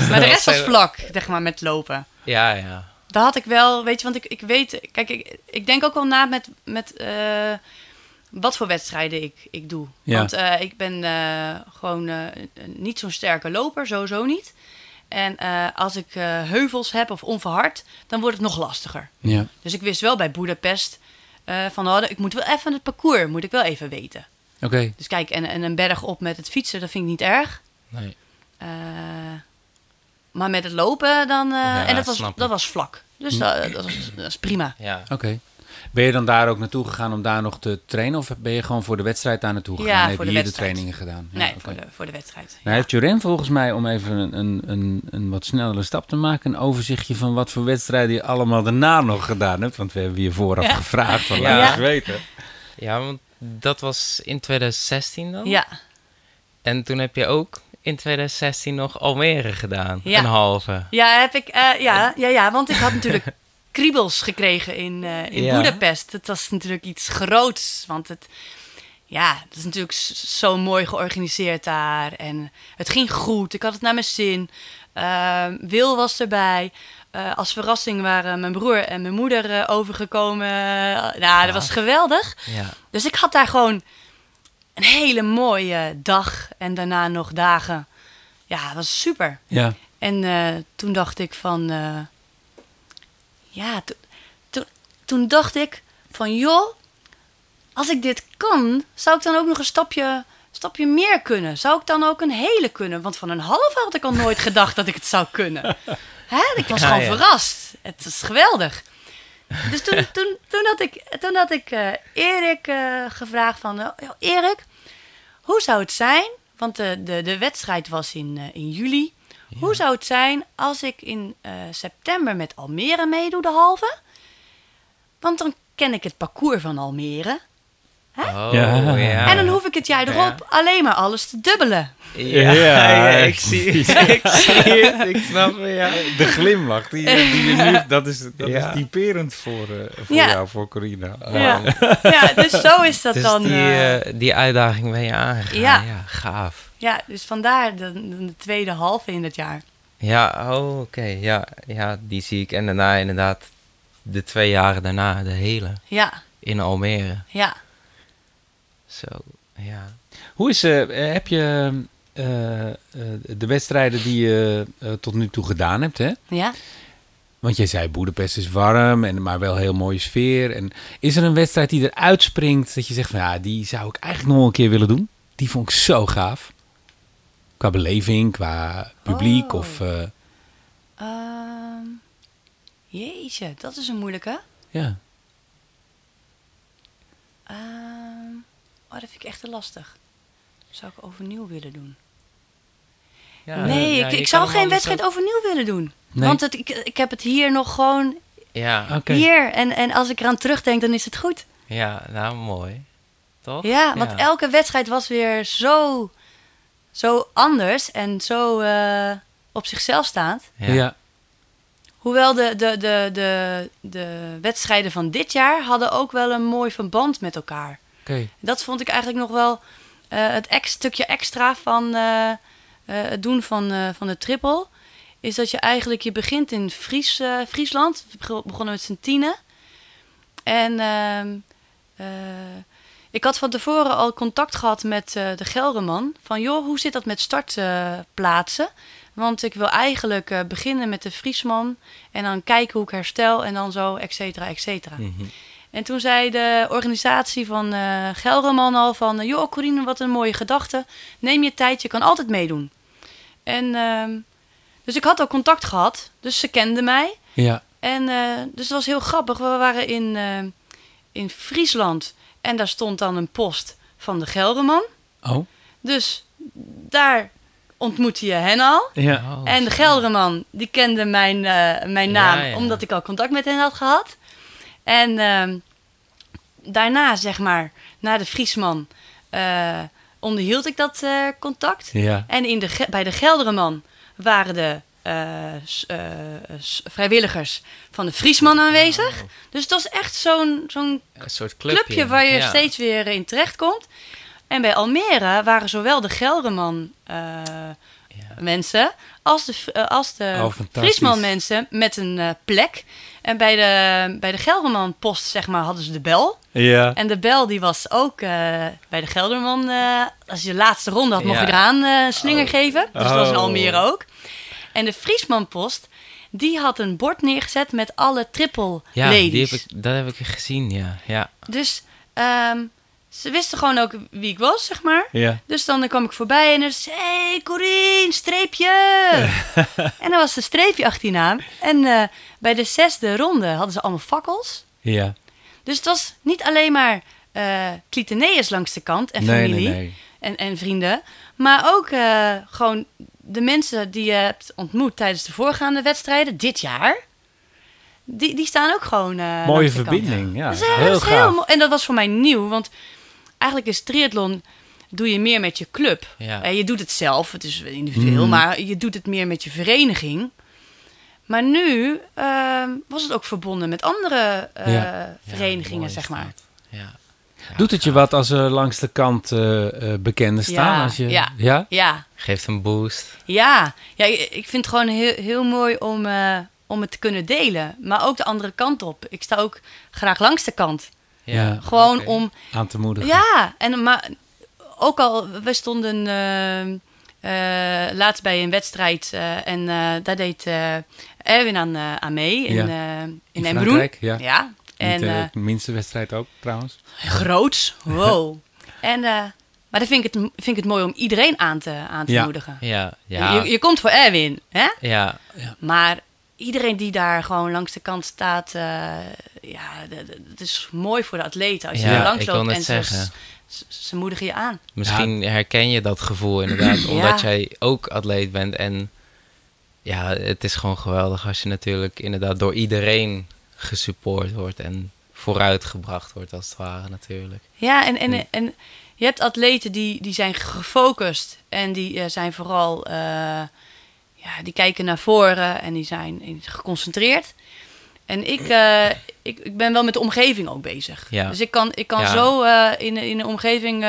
maar de rest was vlak, zeg maar, met lopen. Ja, ja. Daar had ik wel, weet je, want ik, ik weet, kijk, ik, ik denk ook wel na met, met eh, wat voor wedstrijden ik, ik doe. Ja. Want eh, ik ben eh, gewoon eh, niet zo'n sterke loper, sowieso niet. En eh, als ik eh, heuvels heb of onverhard, dan wordt het nog lastiger. Ja, Dus ik wist wel bij Budapest eh, van, oh, ik moet wel even het parcours, moet ik wel even weten. oké. Dus kijk, en, en een berg op met het fietsen, dat vind ik niet erg. Nee. Eh, maar met het lopen dan. eh, Ja, en dat was, dat was vlak. Dus dat, dat, was, dat is prima. Ja. Oké. Ben je dan daar ook naartoe gegaan om daar nog te trainen? Of ben je gewoon voor de wedstrijd daar naartoe gegaan? Ja, en heb voor je de hier wedstrijd. de trainingen gedaan? Ja, nee, voor, de, voor de wedstrijd. Nou heeft Joren volgens mij, om even een, een, een, een wat snellere stap te maken, een overzichtje van wat voor wedstrijden je allemaal daarna nog gedaan hebt. Want we hebben je vooraf Ja. gevraagd, van Ja. laat eens weten. ja, want dat was in 2016 dan. Ja, En toen heb je ook in 2016 nog Almere gedaan. Ja. Een halve. ja, heb ik, eh, ja, ja, ja, want ik had natuurlijk kriebels gekregen in, eh in Ja. Budapest. Het was natuurlijk iets groots, want het, ja, het is natuurlijk zo mooi georganiseerd daar. En het ging goed, ik had het naar mijn zin. Eh, Wil was erbij. Eh, als verrassing waren mijn broer en mijn moeder eh, overgekomen. nou, dat was geweldig. Ja. Dus ik had daar gewoon een hele mooie dag en daarna nog dagen. Ja, het was super. Ja, En toen dacht ik van, ja, to- to- toen dacht ik van, joh, als ik dit kan, zou ik dan ook nog een stapje, stapje meer kunnen? Zou ik dan ook een hele kunnen? Want van een halve had ik al nooit gedacht dat ik het zou kunnen. Hè? Ik was Ja, gewoon ja. verrast. Het is geweldig. Dus toen, toen, toen had ik, toen had ik eh, Erik eh, gevraagd van... eh, "Joh, Erik, hoe zou het zijn... Want de, de, de wedstrijd was in, in juli. Hoe zou het zijn als ik in eh, september met Almere meedoe, de halve? Want dan ken ik het parcours van Almere. Oh, Ja. ja. En dan hoef ik het jaar erop alleen maar alles te dubbelen. Ja, Ja. ja, ik zie ik zie het. Ik snap het, ja. De glimlach, die, die je nu, dat is, dat Ja. is typerend voor, eh, voor Ja. jou, voor Corina. Ja. ja, dus zo is dat Dus dan. die, eh, die uitdaging ben je aangegaan. Ja. Ja, gaaf. Ja, dus vandaar de, de tweede halve in het jaar. Ja, oh, oké. Ja, ja, die zie ik. En daarna inderdaad de twee jaren daarna, de hele, Ja, in Almere. ja. Zo, ja. Hoe is, eh, eh, heb je eh, eh, de wedstrijden die je eh, tot nu toe gedaan hebt, hè? Ja. Want jij zei Boedapest is warm, en, maar wel een heel mooie sfeer. En is er een wedstrijd die eruit springt dat je zegt van ja, die zou ik eigenlijk nog een keer willen doen? Die vond ik zo gaaf. Qua beleving, qua publiek Oh. of... eh, Ehm, jeetje, dat is een moeilijke. ja. Ehm, oh, dat vind ik echt te lastig. Zou ik overnieuw willen doen? ja nee, ja, ik, ik zou geen wedstrijd overnieuw willen doen. Nee. Want het, ik, ik heb het hier nog gewoon Ja, Oké. hier. En, en als ik eraan terugdenk, dan is het goed. ja, nou mooi. Toch? Ja, want elke wedstrijd was weer zo, zo anders en zo eh, op zichzelf staand. Ja. Ja. Hoewel de, de, de, de, de wedstrijden van dit jaar hadden ook wel een mooi verband met elkaar. Oké. Dat vond ik eigenlijk nog wel eh, het ex, stukje extra van eh, eh, het doen van, eh, van de triple. Is dat je eigenlijk, je begint in Fries, Friesland. We beg- begonnen met z'n tienen. En ehm, eh, ik had van tevoren al contact gehad met eh, de Gelderman. Van joh, hoe zit dat met startplaatsen? Want ik wil eigenlijk eh, beginnen met de Friesman. En dan kijken hoe ik herstel. En dan zo, et cetera, et cetera. Mhm. En toen zei de organisatie van eh Gelderman al van... joh, Corine, wat een mooie gedachte. Neem je tijd, je kan altijd meedoen. En ehm, dus ik had al contact gehad. Dus ze kenden mij. Ja. En dus dat was heel grappig. We waren in, in Friesland. En daar stond dan een post van de Gelderman. Oh. Dus daar ontmoette je hen al. Ja. Oh, En de. Gelderman, die kende mijn, eh, mijn naam, Ja, ja. omdat ik al contact met hen had gehad. En ehm, daarna, zeg maar, na de Friesman, eh, onderhield ik dat eh, contact. Ja. En in de, bij de Gelderman waren de vrijwilligers van de Friesman aanwezig. Dus het was echt zo'n zo'n soort clubje. clubje waar je Ja. steeds weer in terechtkomt. En bij Almere waren zowel de Gelderman eh, Ja. mensen als de, eh, als de Oh. Friesman mensen met een eh, plek. En bij de, bij de Gelderman post zeg maar hadden ze de bel. Ja. En de bel die was ook eh, bij de Gelderman. eh, als je de laatste ronde had, mocht je eraan eh, slinger geven. Dus dat was in Oh. Almere ook. En de Friesman post, die had een bord neergezet met alle triple Ja, ladies. die heb ik, dat heb ik gezien, ja. ja. Dus ehm, ze wisten gewoon ook wie ik was, zeg maar. Ja. Dus dan kwam ik voorbij en dan zei hey Corine, streepje! en dan was een streepje achter die naam. En eh, bij de zesde ronde hadden ze allemaal fakkels. Ja. Dus het was niet alleen maar Cliteneus langs de kant en familie nee, nee. En, en vrienden. Maar ook eh, gewoon de mensen die je hebt ontmoet tijdens de voorgaande wedstrijden dit jaar. Die, die staan ook gewoon eh, Mooie verbinding. Ja. Dat is, eh, heel dat is gaaf. mooi. En dat was voor mij nieuw, want eigenlijk is triathlon doe je meer met je club. Ja. Eh, je doet het zelf, het is individueel, Mhm. maar je doet het meer met je vereniging. Maar nu ehm, was het ook verbonden met andere eh, Ja. verenigingen, zeg maar. Ja. Ja, Doet het je wat als er langs de kant eh, eh, bekenden staan? Ja, Als je, ja. ja? Ja, Geeft een boost. ja. ja ik vind het gewoon heel, heel mooi om, eh, om het te kunnen delen. Maar ook de andere kant op. Ik sta ook graag langs de kant. Ja. Gewoon om Aan te moedigen. Ja, en maar ook al, we stonden eh, eh, laatst bij een wedstrijd eh, en eh, daar deed eh, Erwin aan, eh, aan mee in, Ja. eh in, In ja. ja. En Niet, eh, eh, de minste wedstrijd ook, trouwens. groots, wow. en, eh, maar dan vind ik, het, vind ik het mooi om iedereen aan te, aan te Ja. moedigen. Ja, ja. Je, je komt voor Erwin, hè? ja. Maar iedereen die daar gewoon langs de kant staat, eh, ja, het is mooi voor de atleten als je Ja, er langs loopt en zeggen. ze, ze, moedigen je aan. Misschien herken je dat gevoel inderdaad, Ja. omdat jij ook atleet bent. En ja, het is gewoon geweldig als je natuurlijk inderdaad door iedereen gesupport wordt. En vooruitgebracht wordt, als het ware natuurlijk. Ja, en, en, en je hebt atleten die, die zijn gefocust en die eh, zijn vooral, eh, ja, die kijken naar voren en die zijn geconcentreerd. En ik, eh, ik, ik ben wel met de omgeving ook bezig. Ja. Dus ik kan, ik kan Ja. zo in, in een omgeving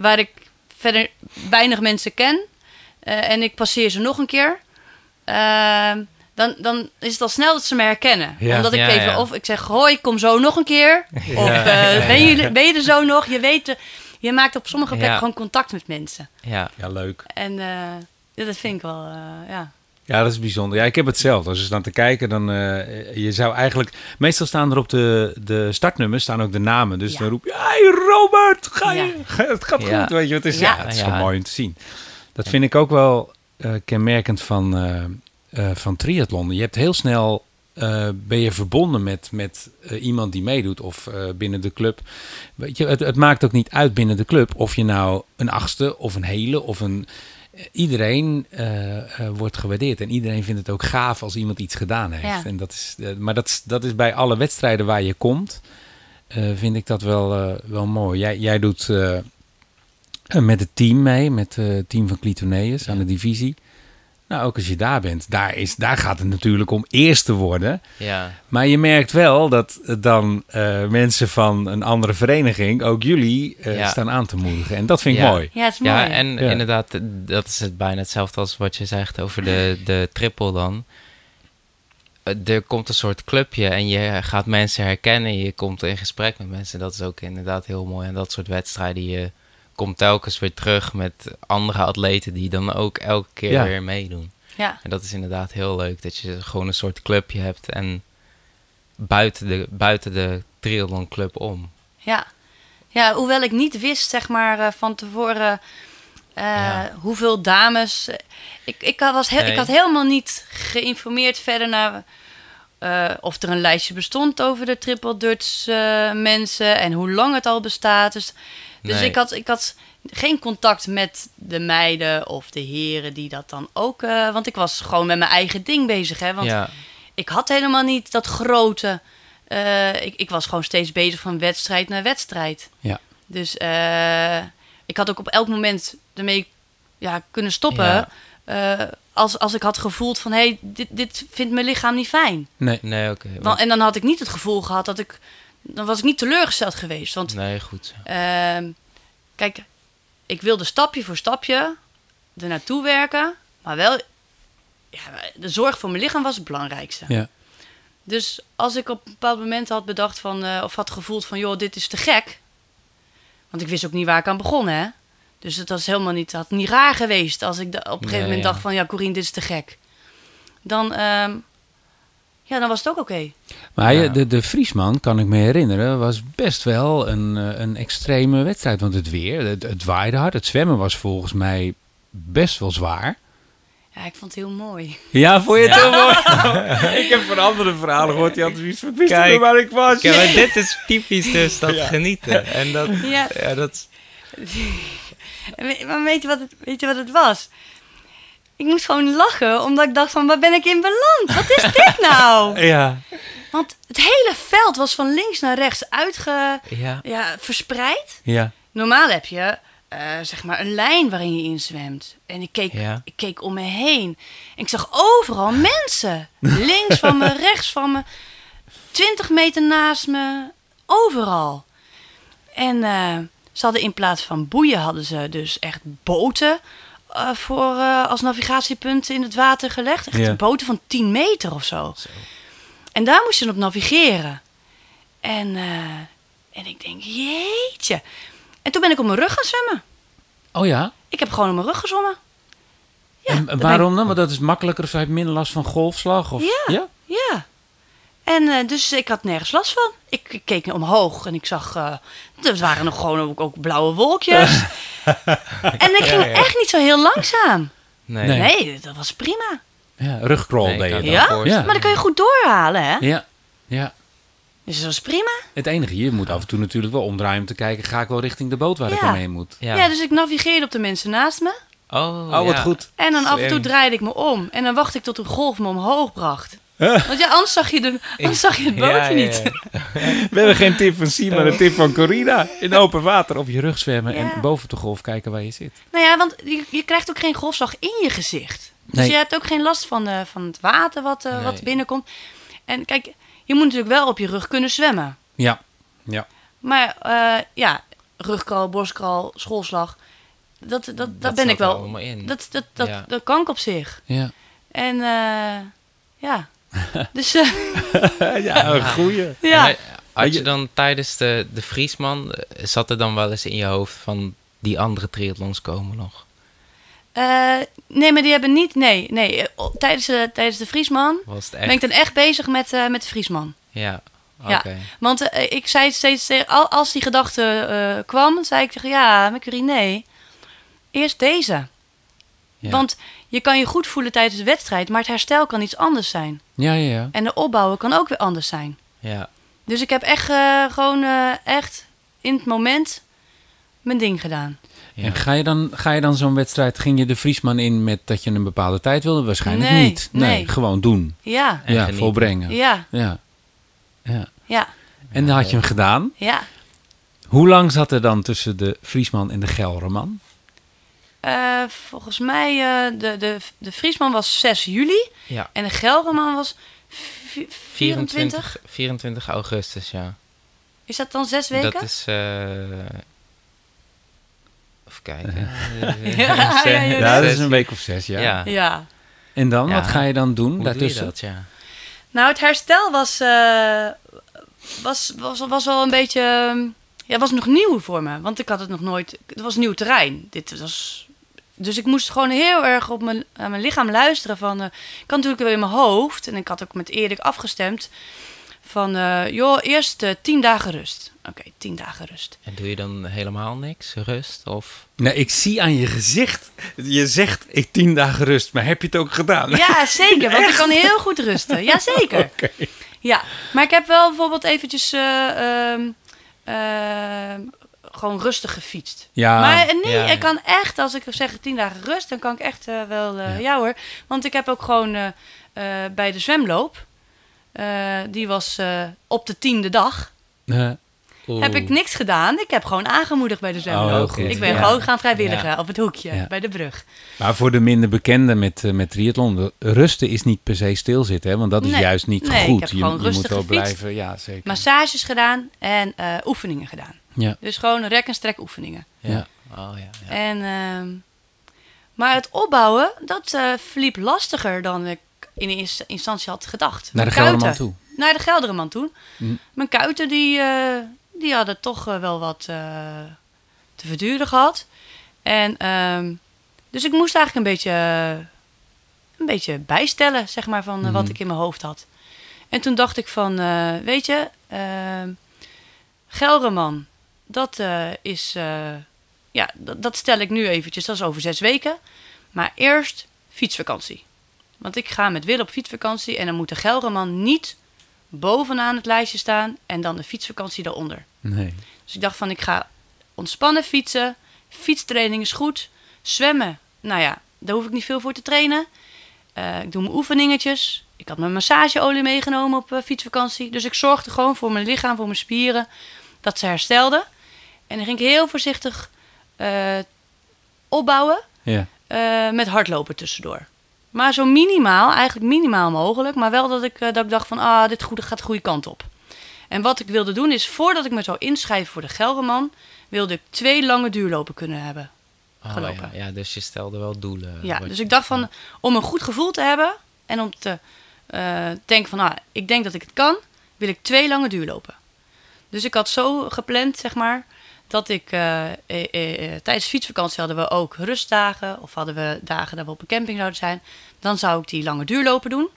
waar ik verder weinig mensen ken en ik passeer ze nog een keer, dan, dan is het al snel dat ze me herkennen. Ja. Omdat ik Ja, even, ja. of ik zeg, hoi, ik kom zo nog een keer. Of eh, ben, je, ben je er zo nog? Je weet, de- je maakt op sommige plekken Ja. gewoon contact met mensen. Ja, Ja, leuk. En eh, dat vind ik wel, eh, ja. Ja, dat is bijzonder. Ja, ik heb hetzelfde. Als je dan te kijken, dan eh, je zou eigenlijk... Meestal staan er op de, de startnummers staan ook de namen. Dus Ja. dan roep je, hey Robert, ga je, het gaat Ja. goed, weet je wat het is? Ja, Ja. het is Ja. wel mooi om te zien. Dat vind ik ook wel eh, kenmerkend van, eh, eh, van triathlon. Je hebt heel snel, eh, ben je verbonden met, met eh, iemand die meedoet of binnen de club. Weet je, het, het maakt ook niet uit binnen de club of je nou een achtste of een hele of een... Iedereen wordt gewaardeerd en iedereen vindt het ook gaaf als iemand iets gedaan heeft. Ja. En dat is, maar dat is, dat is bij alle wedstrijden waar je komt, vind ik dat wel, wel mooi. Jij, jij doet met het team mee, met het team van Clitoneus aan de divisie. Nou, ook als je daar bent, daar, is, daar gaat het natuurlijk om eerst te worden. ja, Maar je merkt wel dat eh, dan eh, mensen van een andere vereniging ook jullie eh, Ja. staan aan te moedigen. En dat vind ik Ja. mooi. Ja, het is mooi. ja en Ja. inderdaad, dat is het bijna hetzelfde als wat je zegt over de, de triple dan. Eh, Er komt een soort clubje en je gaat mensen herkennen. Je komt in gesprek met mensen. Dat is ook inderdaad heel mooi. En dat soort wedstrijden, je komt telkens weer terug met andere atleten die dan ook elke keer Ja. weer meedoen. Ja, En dat is inderdaad heel leuk, dat je gewoon een soort clubje hebt en buiten de, buiten de triathlon club om. ja. ja, hoewel ik niet wist, zeg maar, eh, van tevoren eh, Ja. hoeveel dames... eh, ik, ik, was heel, ik had helemaal niet geïnformeerd verder naar... eh, of er een lijstje bestond over de triple Dutch eh, mensen en hoe lang het al bestaat. Dus, dus Nee. ik, had, ik had geen contact met de meiden of de heren die dat dan ook... eh, want ik was gewoon met mijn eigen ding bezig, hè. Want ja, ik had helemaal niet dat grote. eh, ik, ik was gewoon steeds bezig van wedstrijd naar wedstrijd. Ja. Dus eh, ik had ook op elk moment ermee ja, kunnen stoppen. Ja. als, als ik had gevoeld van hé, hey, dit, dit vindt mijn lichaam niet fijn. Nee. nee, oké. En dan had ik niet het gevoel gehad dat ik. Dan was ik niet teleurgesteld geweest. Want nee, goed. Ehm, kijk, ik wilde stapje voor stapje er naartoe werken. Maar wel, ja, de zorg voor mijn lichaam was het belangrijkste. Ja. Dus als ik op een bepaald moment had bedacht van, eh, of had gevoeld van, joh, dit is te gek. Want ik wist ook niet waar ik aan begon, hè. Dus het was helemaal niet, had niet raar geweest als ik op een gegeven Nee, moment ja. dacht van, ja, Corine, dit is te gek. Dan, ehm, ja, dan was het ook oké. Maar Ja. de, de Friesman, kan ik me herinneren, was best wel een, eh, een extreme wedstrijd. Want het weer, het, het waaide hard. Het zwemmen was volgens mij best wel zwaar. Ja, ik vond het heel mooi. Ja, vond je het heel mooi? ik heb van andere verhalen gehoord. Die hadden zoiets van, wist Kijk. niet waar ik was. Kijk, maar dit is typisch dus dat genieten. En dat, Ja. ja, dat Maar weet je, wat het, weet je wat het was? Ik moest gewoon lachen, omdat ik dacht van, waar ben ik in beland? Wat is dit nou? Ja. Want het hele veld was van links naar rechts uitge, ja, ja, verspreid. Ja. Normaal heb je, eh, zeg maar, een lijn waarin je inzwemt. En ik keek, Ja. ik keek om me heen. En ik zag overal mensen. Links van me, rechts van me. 20 meter naast me. Overal. En eh, ze hadden in plaats van boeien, hadden ze dus echt boten eh, voor, eh, als navigatiepunten in het water gelegd. Echt Ja. boten van 10 meter of zo. En daar moest je op navigeren. En, eh, en ik denk, jeetje. En toen ben ik op mijn rug gaan zwemmen. Oh ja? Ik heb gewoon op mijn rug gezwommen. Ja, en waarom dan? Want dat is makkelijker of hebt minder last van golfslag? Of... Ja. ja? Ja. En eh, dus ik had nergens last van. Ik, ik keek omhoog en ik zag... eh er waren nog gewoon ook, ook blauwe wolkjes. en ik ging echt niet zo heel langzaam. nee. Nee. Nee, dat was prima. Ja, rugcrawl Nee, deed je ik dan. me Ja? voorstellen. Maar dan kun je goed doorhalen, hè? Ja. ja. Dus dat was prima. Het enige, je moet af en toe natuurlijk wel omdraaien om te kijken... ga ik wel richting de boot waar ik Ja. omheen moet? Ja. Ja. dus ik navigeerde op de mensen naast me. Oh, Oh, wat ja. goed. En dan af en toe draaide ik me om. En dan wachtte ik tot een golf me omhoog bracht. Want ja, anders zag je, de, anders zag je het bootje Ja, ja, niet. We hebben geen tip van Simon, maar een tip van Corina. In open water op je rug zwemmen Ja. en boven de golf kijken waar je zit. Nou ja, want je, je krijgt ook geen golfslag in je gezicht. Dus Nee. je hebt ook geen last van, eh, van het water wat, eh, Nee. wat binnenkomt. En kijk, je moet natuurlijk wel op je rug kunnen zwemmen. Ja, ja. Maar eh, ja, rugkral, borstkral, schoolslag, dat, dat, dat, ben ik wel. allemaal in. Dat, dat, dat, Ja. dat kan ik op zich. Ja, En eh, ja, dus eh, ja een goeie. ja. Eh, Had je dan tijdens de, de Vriesman, eh, zat er dan wel eens in je hoofd van die andere triathlons komen nog? Eh, nee, maar die hebben niet. Nee, nee. Tijdens, de tijdens de Vriesman Was het ben echt? ik dan echt bezig met, eh, met de Vriesman. Ja, oké. Ja. Want ik zei steeds tegen, als die gedachte eh, kwam, zei ik tegen ja, Mercury, nee. Eerst deze. Ja. Want je kan je goed voelen tijdens de wedstrijd, maar het herstel kan iets anders zijn. Ja, ja, ja. En de opbouwen kan ook weer anders zijn. Ja, Dus ik heb echt eh, gewoon eh, echt in het moment mijn ding gedaan. ja. En ga je dan, ga je dan zo'n wedstrijd, ging je de Vriesman in met dat je een bepaalde tijd wilde? Waarschijnlijk Nee, niet. Nee, nee. gewoon doen. Ja, En ja, genieten. volbrengen. Ja. ja, ja. ja, En dan had je hem gedaan. ja. Hoe lang zat er dan tussen de Vriesman en de Gelderman? Eh, volgens mij, eh, de, de, de Friesman was 6 juli ja. en de Gelderman was vi- 24. 24, 24 augustus, ja. Is dat dan zes weken? Dat is... eh even kijken. Ja, ja, ja, Ja, dat is een week of zes, ja. Ja. Ja. En dan, Ja. wat ga je dan doen Hoe doe je daartussen? dat, ja? Nou, het herstel was, eh, was, was, was wel een beetje... Ja, was nog nieuw voor me. Want ik had het nog nooit... Het was nieuw terrein. Dit was... Dus ik moest gewoon heel erg op mijn, aan mijn lichaam luisteren. Van, eh, ik had natuurlijk wel in mijn hoofd. En ik had ook met Erik afgestemd. Van, eh, joh, eerst eh, tien dagen rust. Oké, tien dagen rust. En doe je dan helemaal niks? Rust? Of... Nee, ik zie aan je gezicht. Je zegt, ik tien dagen rust, maar heb je het ook gedaan? Ja, zeker. Want ik kan heel goed rusten. Jazeker. Oké. Ja, maar ik heb wel bijvoorbeeld eventjes eh, ehm, ehm, gewoon rustig gefietst. Ja, maar eh, nee, ja. ik kan echt, als ik zeg tien dagen rust, dan kan ik echt eh, wel, eh, Ja. ja. hoor. Want ik heb ook gewoon bij de zwemloop, die was op de tiende dag, heb ik niks gedaan. Ik heb gewoon aangemoedigd bij de Oh, zwemloop. goed. ik ben Ja. gewoon gaan vrijwilligen Ja. op het hoekje, Ja. bij de brug. maar voor de minder bekenden met, met triathlon, rusten is niet per se stilzitten, hè? want dat is Nee. juist niet Nee, ik goed. heb je gewoon je moet rustig wel gefietst. blijven, ja zeker. Massages gedaan en oefeningen gedaan. Ja. Dus gewoon rek- en strek oefeningen. Ja. Oh ja, ja. En, ehm, maar het opbouwen, dat eh, verliep lastiger dan ik in eerste instantie had gedacht. Naar de Gelderman toe. Naar de Gelderman toe. Mm. Mijn kuiten, die, eh, die hadden toch eh, wel wat eh, te verduren gehad. En, ehm, dus ik moest eigenlijk een beetje, een beetje bijstellen, zeg maar, van wat Mhm. ik in mijn hoofd had. En toen dacht ik van, eh, weet je, ehm Gelderman, dat eh, is, eh, ja, dat, stel ik nu eventjes, dat is over zes weken. Maar eerst fietsvakantie. Want ik ga met Wil op fietsvakantie en dan moet de Gelderman niet bovenaan het lijstje staan en dan de fietsvakantie daaronder. Nee. Dus ik dacht van, ik ga ontspannen fietsen. Fietstraining is goed. Zwemmen, nou ja, daar hoef ik niet veel voor te trainen. Eh, ik doe mijn oefeningetjes. Ik had mijn massageolie meegenomen op fietsvakantie. Dus ik zorgde gewoon voor mijn lichaam, voor mijn spieren, dat ze herstelden. En dan ging ik heel voorzichtig eh, opbouwen Ja. eh, met hardlopen tussendoor. Maar zo minimaal, eigenlijk minimaal mogelijk. Maar wel dat ik, eh, dat ik dacht van, ah, dit goede, gaat de goede kant op. En wat ik wilde doen is, voordat ik me zou inschrijven voor de Gelderman... wilde ik twee lange duurlopen kunnen hebben. Oh, gelopen. ja. ja, dus je stelde wel doelen. Ja, dus je- ik dacht van, om een goed gevoel te hebben... en om te denken van, ah, ik denk dat ik het kan... wil ik twee lange duurlopen. Dus ik had zo gepland, zeg maar... dat ik eh, eh, eh, eh, tijdens fietsvakantie hadden we ook rustdagen... of hadden we dagen dat we op een camping zouden zijn... dan zou ik die lange duurlopen doen.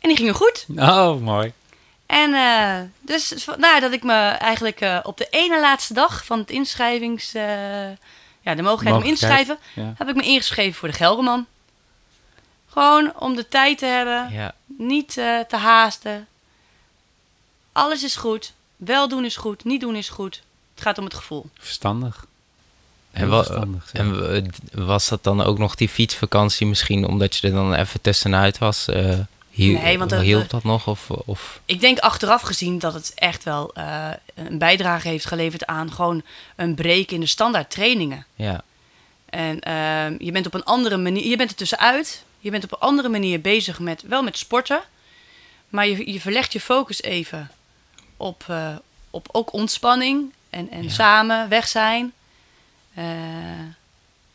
En die gingen goed. Oh, mooi. En eh, dus vandaar dat ik me eigenlijk op de ene laatste dag van het inschrijvings... ja, de mogelijkheid om Mogelijkheid, in te schrijven... Ja. heb ik me ingeschreven voor de Gelderman. Gewoon om de tijd te hebben, Ja, niet te haasten. Alles is goed. Wel doen is goed, niet doen is goed. Het gaat om het gevoel. Verstandig. En, wa- verstandig, en was dat dan ook nog die fietsvakantie misschien omdat je er dan even tussenuit was? eh, Hiel, Nee, want dat- hielp dat nog? Of, of Ik denk achteraf gezien dat het echt wel eh, een bijdrage heeft geleverd aan gewoon een break in de standaard trainingen. ja, En ehm, je bent op een andere manier, je bent er tussenuit. Je bent op een andere manier bezig met, wel met sporten. Maar je, je verlegt je focus even op, eh, op ook ontspanning en, en Ja. samen weg zijn. Eh,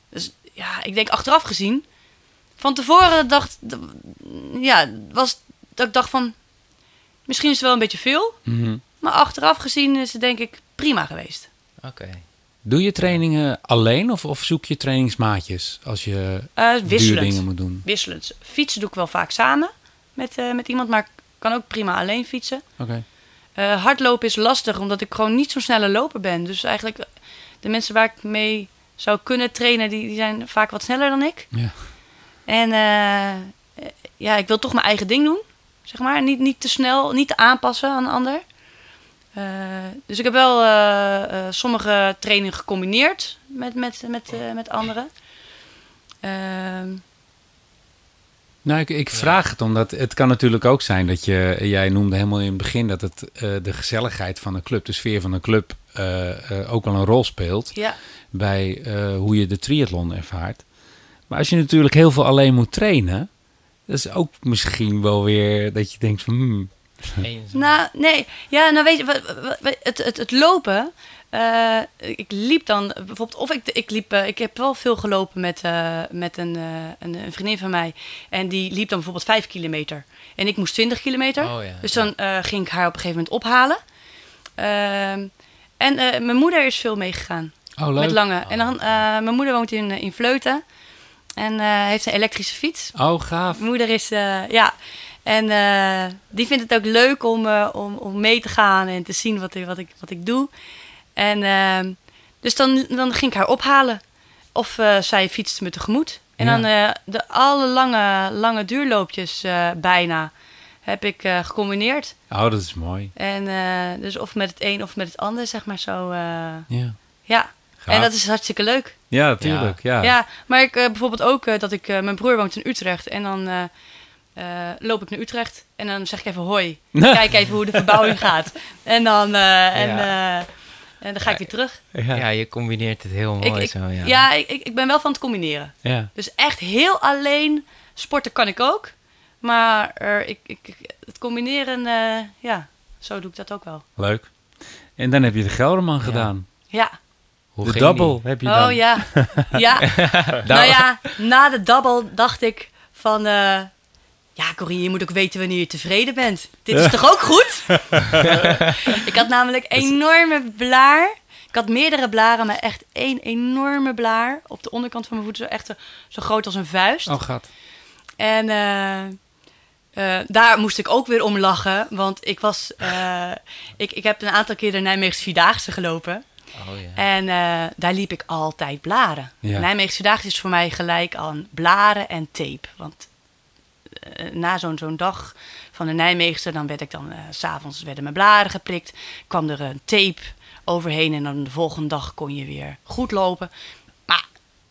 dus ja, ik denk achteraf gezien. Van tevoren dacht, ja, was dat ik dacht van, misschien is het wel een beetje veel. Mhm. Maar achteraf gezien is het denk ik prima geweest. oké. Doe je trainingen alleen of, of zoek je trainingsmaatjes als je duur wisselend. dingen moet doen? wisselend. Fietsen doe ik wel vaak samen met, eh, met iemand, maar ik kan ook prima alleen fietsen. Oké. Eh, hardlopen is lastig, omdat ik gewoon niet zo'n snelle loper ben. Dus eigenlijk de mensen waar ik mee zou kunnen trainen, die, die zijn vaak wat sneller dan ik. Ja. En eh, ja, ik wil toch mijn eigen ding doen, zeg maar. Niet, niet te snel, niet te aanpassen aan een ander. Eh, dus ik heb wel sommige trainingen gecombineerd met, met, met, met anderen. Nou, ik, ik vraag het omdat het kan natuurlijk ook zijn dat je, jij noemde helemaal in het begin dat het eh, de gezelligheid van een club, de sfeer van een club, eh, eh, ook wel een rol speelt ja, bij eh, hoe je de triathlon ervaart. Maar als je natuurlijk heel veel alleen moet trainen, dat is ook misschien wel weer dat je denkt van, hmm. Nou, nee. Ja, nou weet je, het, het, het lopen. Eh, ik liep dan bijvoorbeeld, of ik, ik liep, eh, ik heb wel veel gelopen met, eh, met een, een, een vriendin van mij. En die liep dan bijvoorbeeld 5 kilometer. En ik moest 20 kilometer. Oh ja. Dus dan ging ik haar op een gegeven moment ophalen. Ehm, en mijn moeder is veel meegegaan. oh. Met lange. En dan, mijn moeder woont in, in Vleuten. En heeft een elektrische fiets. Oh, gaaf. Mijn moeder is, ja. En die vindt het ook leuk om, om, om mee te gaan en te zien wat wat ik, wat ik doe. En ehm, dus dan, dan ging ik haar ophalen. Of eh, zij fietste me tegemoet. En Ja. dan eh, de alle lange, lange duurloopjes eh, bijna heb ik eh, gecombineerd. Oh, dat is mooi. En eh, dus of met het een of met het ander, zeg maar zo. eh, Ja. ja, Gaaf. en dat is hartstikke leuk. Ja, natuurlijk. Ja. Ja, maar ik eh, bijvoorbeeld ook eh, dat ik... eh, mijn broer woont in Utrecht en dan eh, eh, loop ik naar Utrecht. En dan zeg ik even hoi. Kijk even hoe de verbouwing gaat. En dan, eh, en, Ja. eh, en dan ga ik weer terug. Ja. Ja, je combineert het heel mooi ik- zo, ja. ja, ik, ik, ik ben wel van het combineren. Ja. Dus echt heel alleen sporten kan ik ook. Maar er, ik, het combineren, eh, ja, zo doe ik dat ook wel. Leuk. En dan heb je de Gelderman Ja. gedaan. Ja. Hoe de ging double die? heb je dan. Oh ja. Ja. nou ja, na de double dacht ik van... eh, ja, Corine, je moet ook weten wanneer je tevreden bent. Dit is toch ook goed? ik had namelijk enorme blaar. Ik had meerdere blaren, maar echt één enorme blaar. Op de onderkant van mijn voeten, zo echt zo, groot als een vuist. Oh, gaat. En eh, eh, daar moest ik ook weer om lachen. Want ik was... eh, ik, ik heb een aantal keer de Nijmeegse Vierdaagse gelopen. Oh ja. En eh, daar liep ik altijd blaren. Ja. Nijmeegse Vierdaagse is voor mij gelijk aan blaren en tape. Want na zo'n zo'n dag van de Nijmeegse, dan werd ik dan... eh, s s'avonds werden mijn blaren geprikt. kwam er een tape overheen en dan de volgende dag kon je weer goed lopen. Maar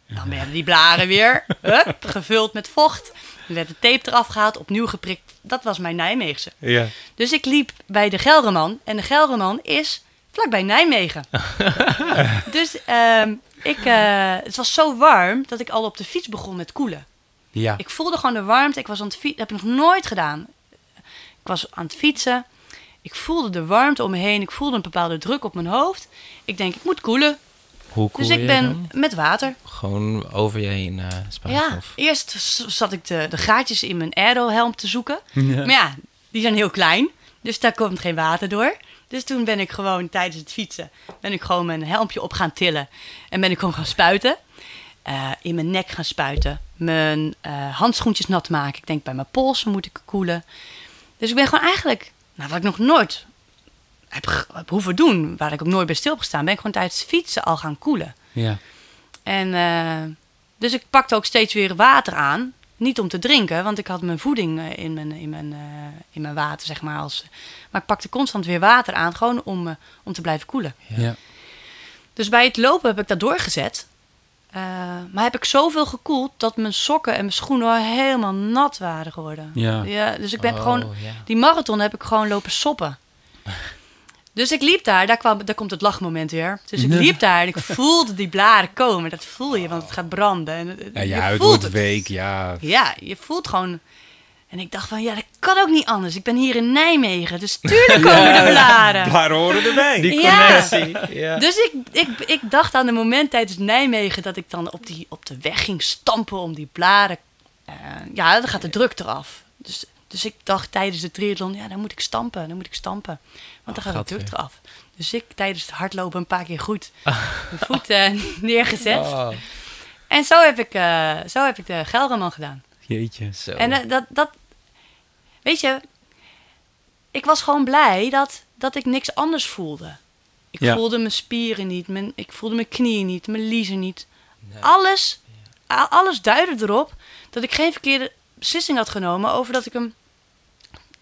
dan werden die blaren weer hup, gevuld met vocht. Dan werd de tape eraf gehaald, opnieuw geprikt. Dat was mijn Nijmeegse. Ja. Dus ik liep bij de Gelreman. En de Gelreman is vlakbij Nijmegen. dus ehm, ik, eh, het was zo warm dat ik al op de fiets begon met koelen. Ja. Ik voelde gewoon de warmte. Ik was aan het fietsen. Dat heb ik nog nooit gedaan. Ik was aan het fietsen. Ik voelde de warmte om me heen. Ik voelde een bepaalde druk op mijn hoofd. Ik denk, ik moet koelen. Hoe koel dus ik je ben dan? met water. Gewoon over je heen eh spuiten? Ja, Of? eerst zat ik de, de gaatjes in mijn aero-helm te zoeken. Ja. Maar ja, die zijn heel klein. Dus daar komt geen water door. Dus toen ben ik gewoon tijdens het fietsen... ben ik gewoon mijn helmpje op gaan tillen. En ben ik gewoon gaan spuiten. Eh, in mijn nek gaan spuiten. Mijn eh, handschoentjes nat maken. Ik denk bij mijn polsen moet ik koelen. Dus ik ben gewoon eigenlijk... Nou, wat ik nog nooit heb, hoeven doen... waar ik ook nooit bij stil heb gestaan... ben ik gewoon tijdens fietsen al gaan koelen. Ja. En eh, dus ik pakte ook steeds weer water aan. Niet om te drinken, want ik had mijn voeding in mijn, in mijn, in mijn water, zeg maar. Als, maar ik pakte constant weer water aan, gewoon om, om te blijven koelen. Ja. Dus bij het lopen heb ik dat doorgezet. Eh, maar heb ik zoveel gekoeld dat mijn sokken en mijn schoenen helemaal nat waren geworden. Ja. ja dus ik ben Oh, gewoon... ja. Die marathon heb ik gewoon lopen soppen. Dus ik liep daar, daar, kwam, daar komt het lachmoment weer. Dus ik liep daar en ik voelde die blaren komen. Dat voel je, want het gaat branden. En, Ja, je je huid voelt wordt het. week, ja. Ja, je voelt gewoon... En ik dacht van, ja, dat kan ook niet anders. Ik ben hier in Nijmegen, dus tuurlijk komen de blaren. Blaren horen erbij. Die Ja. connectie. Ja. Dus ik, ik, ik dacht aan de moment tijdens Nijmegen dat ik dan op, die, op de weg ging stampen om die blaren. eh, ja, dan gaat de druk eraf. Dus, dus ik dacht tijdens de triathlon, ja, dan moet ik stampen, dan moet ik stampen. Want dan Oh, gaat de druk eraf. Dus ik tijdens het hardlopen een paar keer goed mijn voet eh, neergezet. Oh, En zo heb, ik, eh, zo heb ik de Gelderman gedaan. Jeetje. zo. En dat, dat, weet je, ik was gewoon blij dat, dat ik niks anders voelde. Ik Ja. voelde mijn spieren niet, mijn, ik voelde mijn knieën niet, mijn liezen niet. Nee. Alles, a- alles duidde erop dat ik geen verkeerde beslissing had genomen over dat ik hem,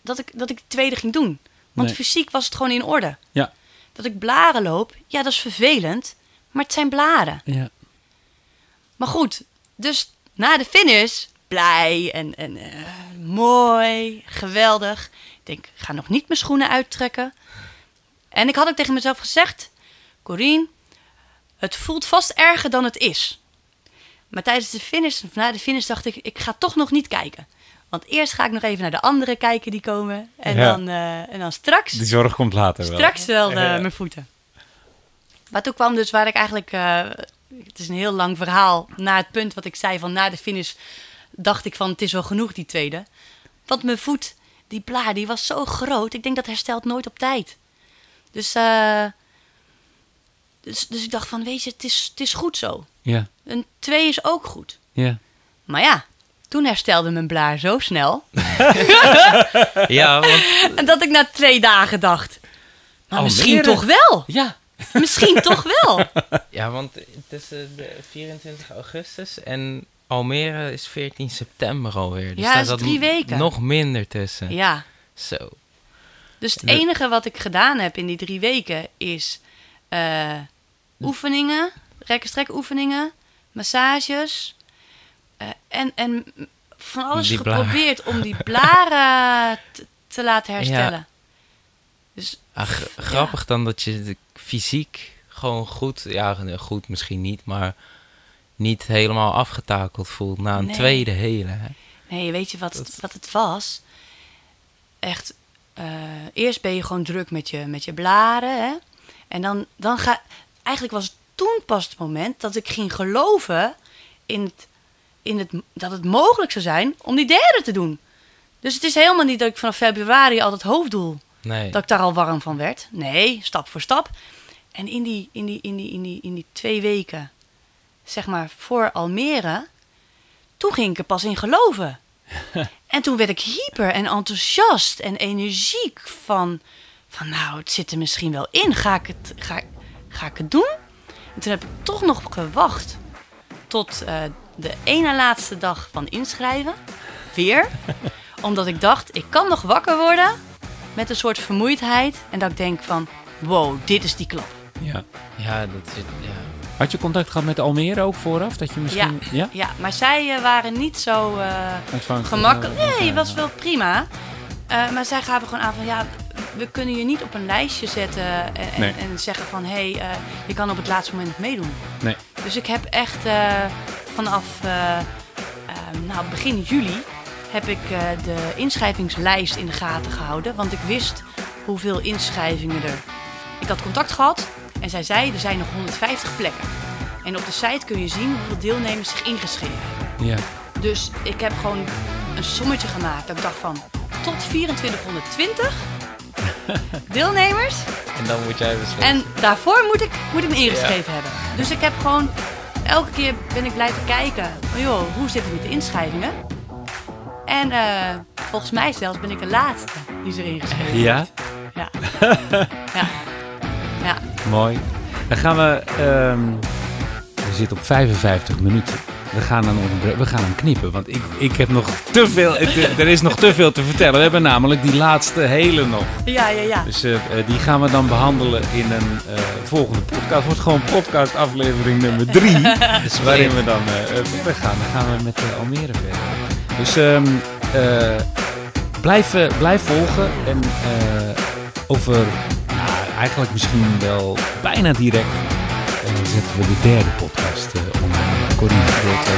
dat ik, dat ik de tweede ging doen. Want Nee. fysiek was het gewoon in orde. Ja. Dat ik blaren loop, ja, dat is vervelend, maar het zijn blaren. Ja. Maar goed, dus na de finish, blij en, en eh, mooi, geweldig. Ik denk, ik ga nog niet mijn schoenen uittrekken. En ik had ook tegen mezelf gezegd, Corine, het voelt vast erger dan het is. Maar tijdens de finish, of na de finish, dacht ik, ik ga toch nog niet kijken. Want eerst ga ik nog even naar de anderen kijken die komen. En, Ja. dan, eh, en dan straks Die zorg komt later wel. Straks wel de- Ja. mijn voeten. Maar toen kwam dus waar ik eigenlijk... eh, het is een heel lang verhaal. Na het punt wat ik zei van na de finish... dacht ik van het is wel genoeg die tweede. Want mijn voet, die blaar, die was zo groot. Ik denk dat herstelt nooit op tijd. Dus, eh, dus, dus ik dacht van weet je, het is, het is goed zo. Ja. Een twee is ook goed. Ja. Maar ja, toen herstelde mijn blaar zo snel... Ja, want en dat ik na twee dagen dacht... Nou, misschien Almere? toch wel. Ja. Misschien toch wel. Ja, want het is eh, de 24 augustus en Almere is 14 september alweer. Dus Ja, daar dat is zat drie weken. Nog minder tussen. Ja. Zo. Dus het enige wat ik gedaan heb in die drie weken is eh, oefeningen, rek- strek oefeningen, massages eh, en, en van alles Die blaren. geprobeerd om die blaren te, te laten herstellen. Dus Ah, g- grappig dan dat je de- fysiek gewoon goed, ja goed misschien niet, maar niet helemaal afgetakeld voelt na een Nee. tweede hele. Hè? nee, weet je wat, Dat- wat het was? Echt, eh, eerst ben je gewoon druk met je, met je blaren. Hè? En dan, dan ga. Eigenlijk was het toen pas het moment dat ik ging geloven in het, in het, dat het mogelijk zou zijn om die derde te doen. Dus het is helemaal niet dat ik vanaf februari al het hoofddoel, Nee. dat ik daar al warm van werd. Nee, stap voor stap. En in die, in die, in die, in die, in die twee weken, zeg maar voor Almere, toen ging ik er pas in geloven. en toen werd ik hyper en enthousiast en energiek van, van nou, het zit er misschien wel in. Ga ik het, ga, ga ik het doen? En toen heb ik toch nog gewacht tot eh, de ene laatste dag van inschrijven. Weer. Omdat ik dacht, ik kan nog wakker worden met een soort vermoeidheid. En dat ik denk van, wow, dit is die klap. ja. Ja, dat is, ja. Had je contact gehad met Almere ook vooraf? Dat je misschien... Ja. Ja, maar zij eh, waren niet zo eh, gemakkelijk. Nee, het was wel prima. Eh, maar zij gaven gewoon aan van ja, we kunnen je niet op een lijstje zetten en, en- Nee. en zeggen van hé, hey, je kan op het laatste moment meedoen. Nee. Dus ik heb echt vanaf nou, begin juli heb ik de inschrijvingslijst in de gaten gehouden. Want ik wist hoeveel inschrijvingen er. Ik had contact gehad en zij zei er zijn nog 150 plekken. En op de site kun je zien hoeveel deelnemers zich ingeschreven hebben. Ja. Dus ik heb gewoon een sommetje gemaakt. Dat ik dacht van tot 2420 deelnemers. En dan moet jij beslissen. En daarvoor moet ik, moet ik me ingeschreven hebben. Dus ik heb gewoon elke keer ben ik blijven kijken. Van, joh, hoe zit het met de inschrijvingen? En eh, volgens mij zelfs ben ik de laatste die zich ingeschreven Ja? heeft. Ja. ja. Ja. Mooi. Dan gaan we... ehm, we zitten op 55 minuten. we gaan, aan onze, we gaan hem knippen. Want ik, ik heb nog te veel, er is nog te veel te vertellen. We hebben namelijk die laatste hele nog. Ja, ja, ja. Dus uh, die gaan we dan behandelen in een uh, volgende podcast. Het wordt gewoon podcast aflevering nummer drie. dus waarin we dan uh, verder gaan. Dan gaan we met Almere verder. Dus um, blijf, blijf volgen. En over eigenlijk misschien wel bijna direct zetten we de derde podcast online. Corine Grote.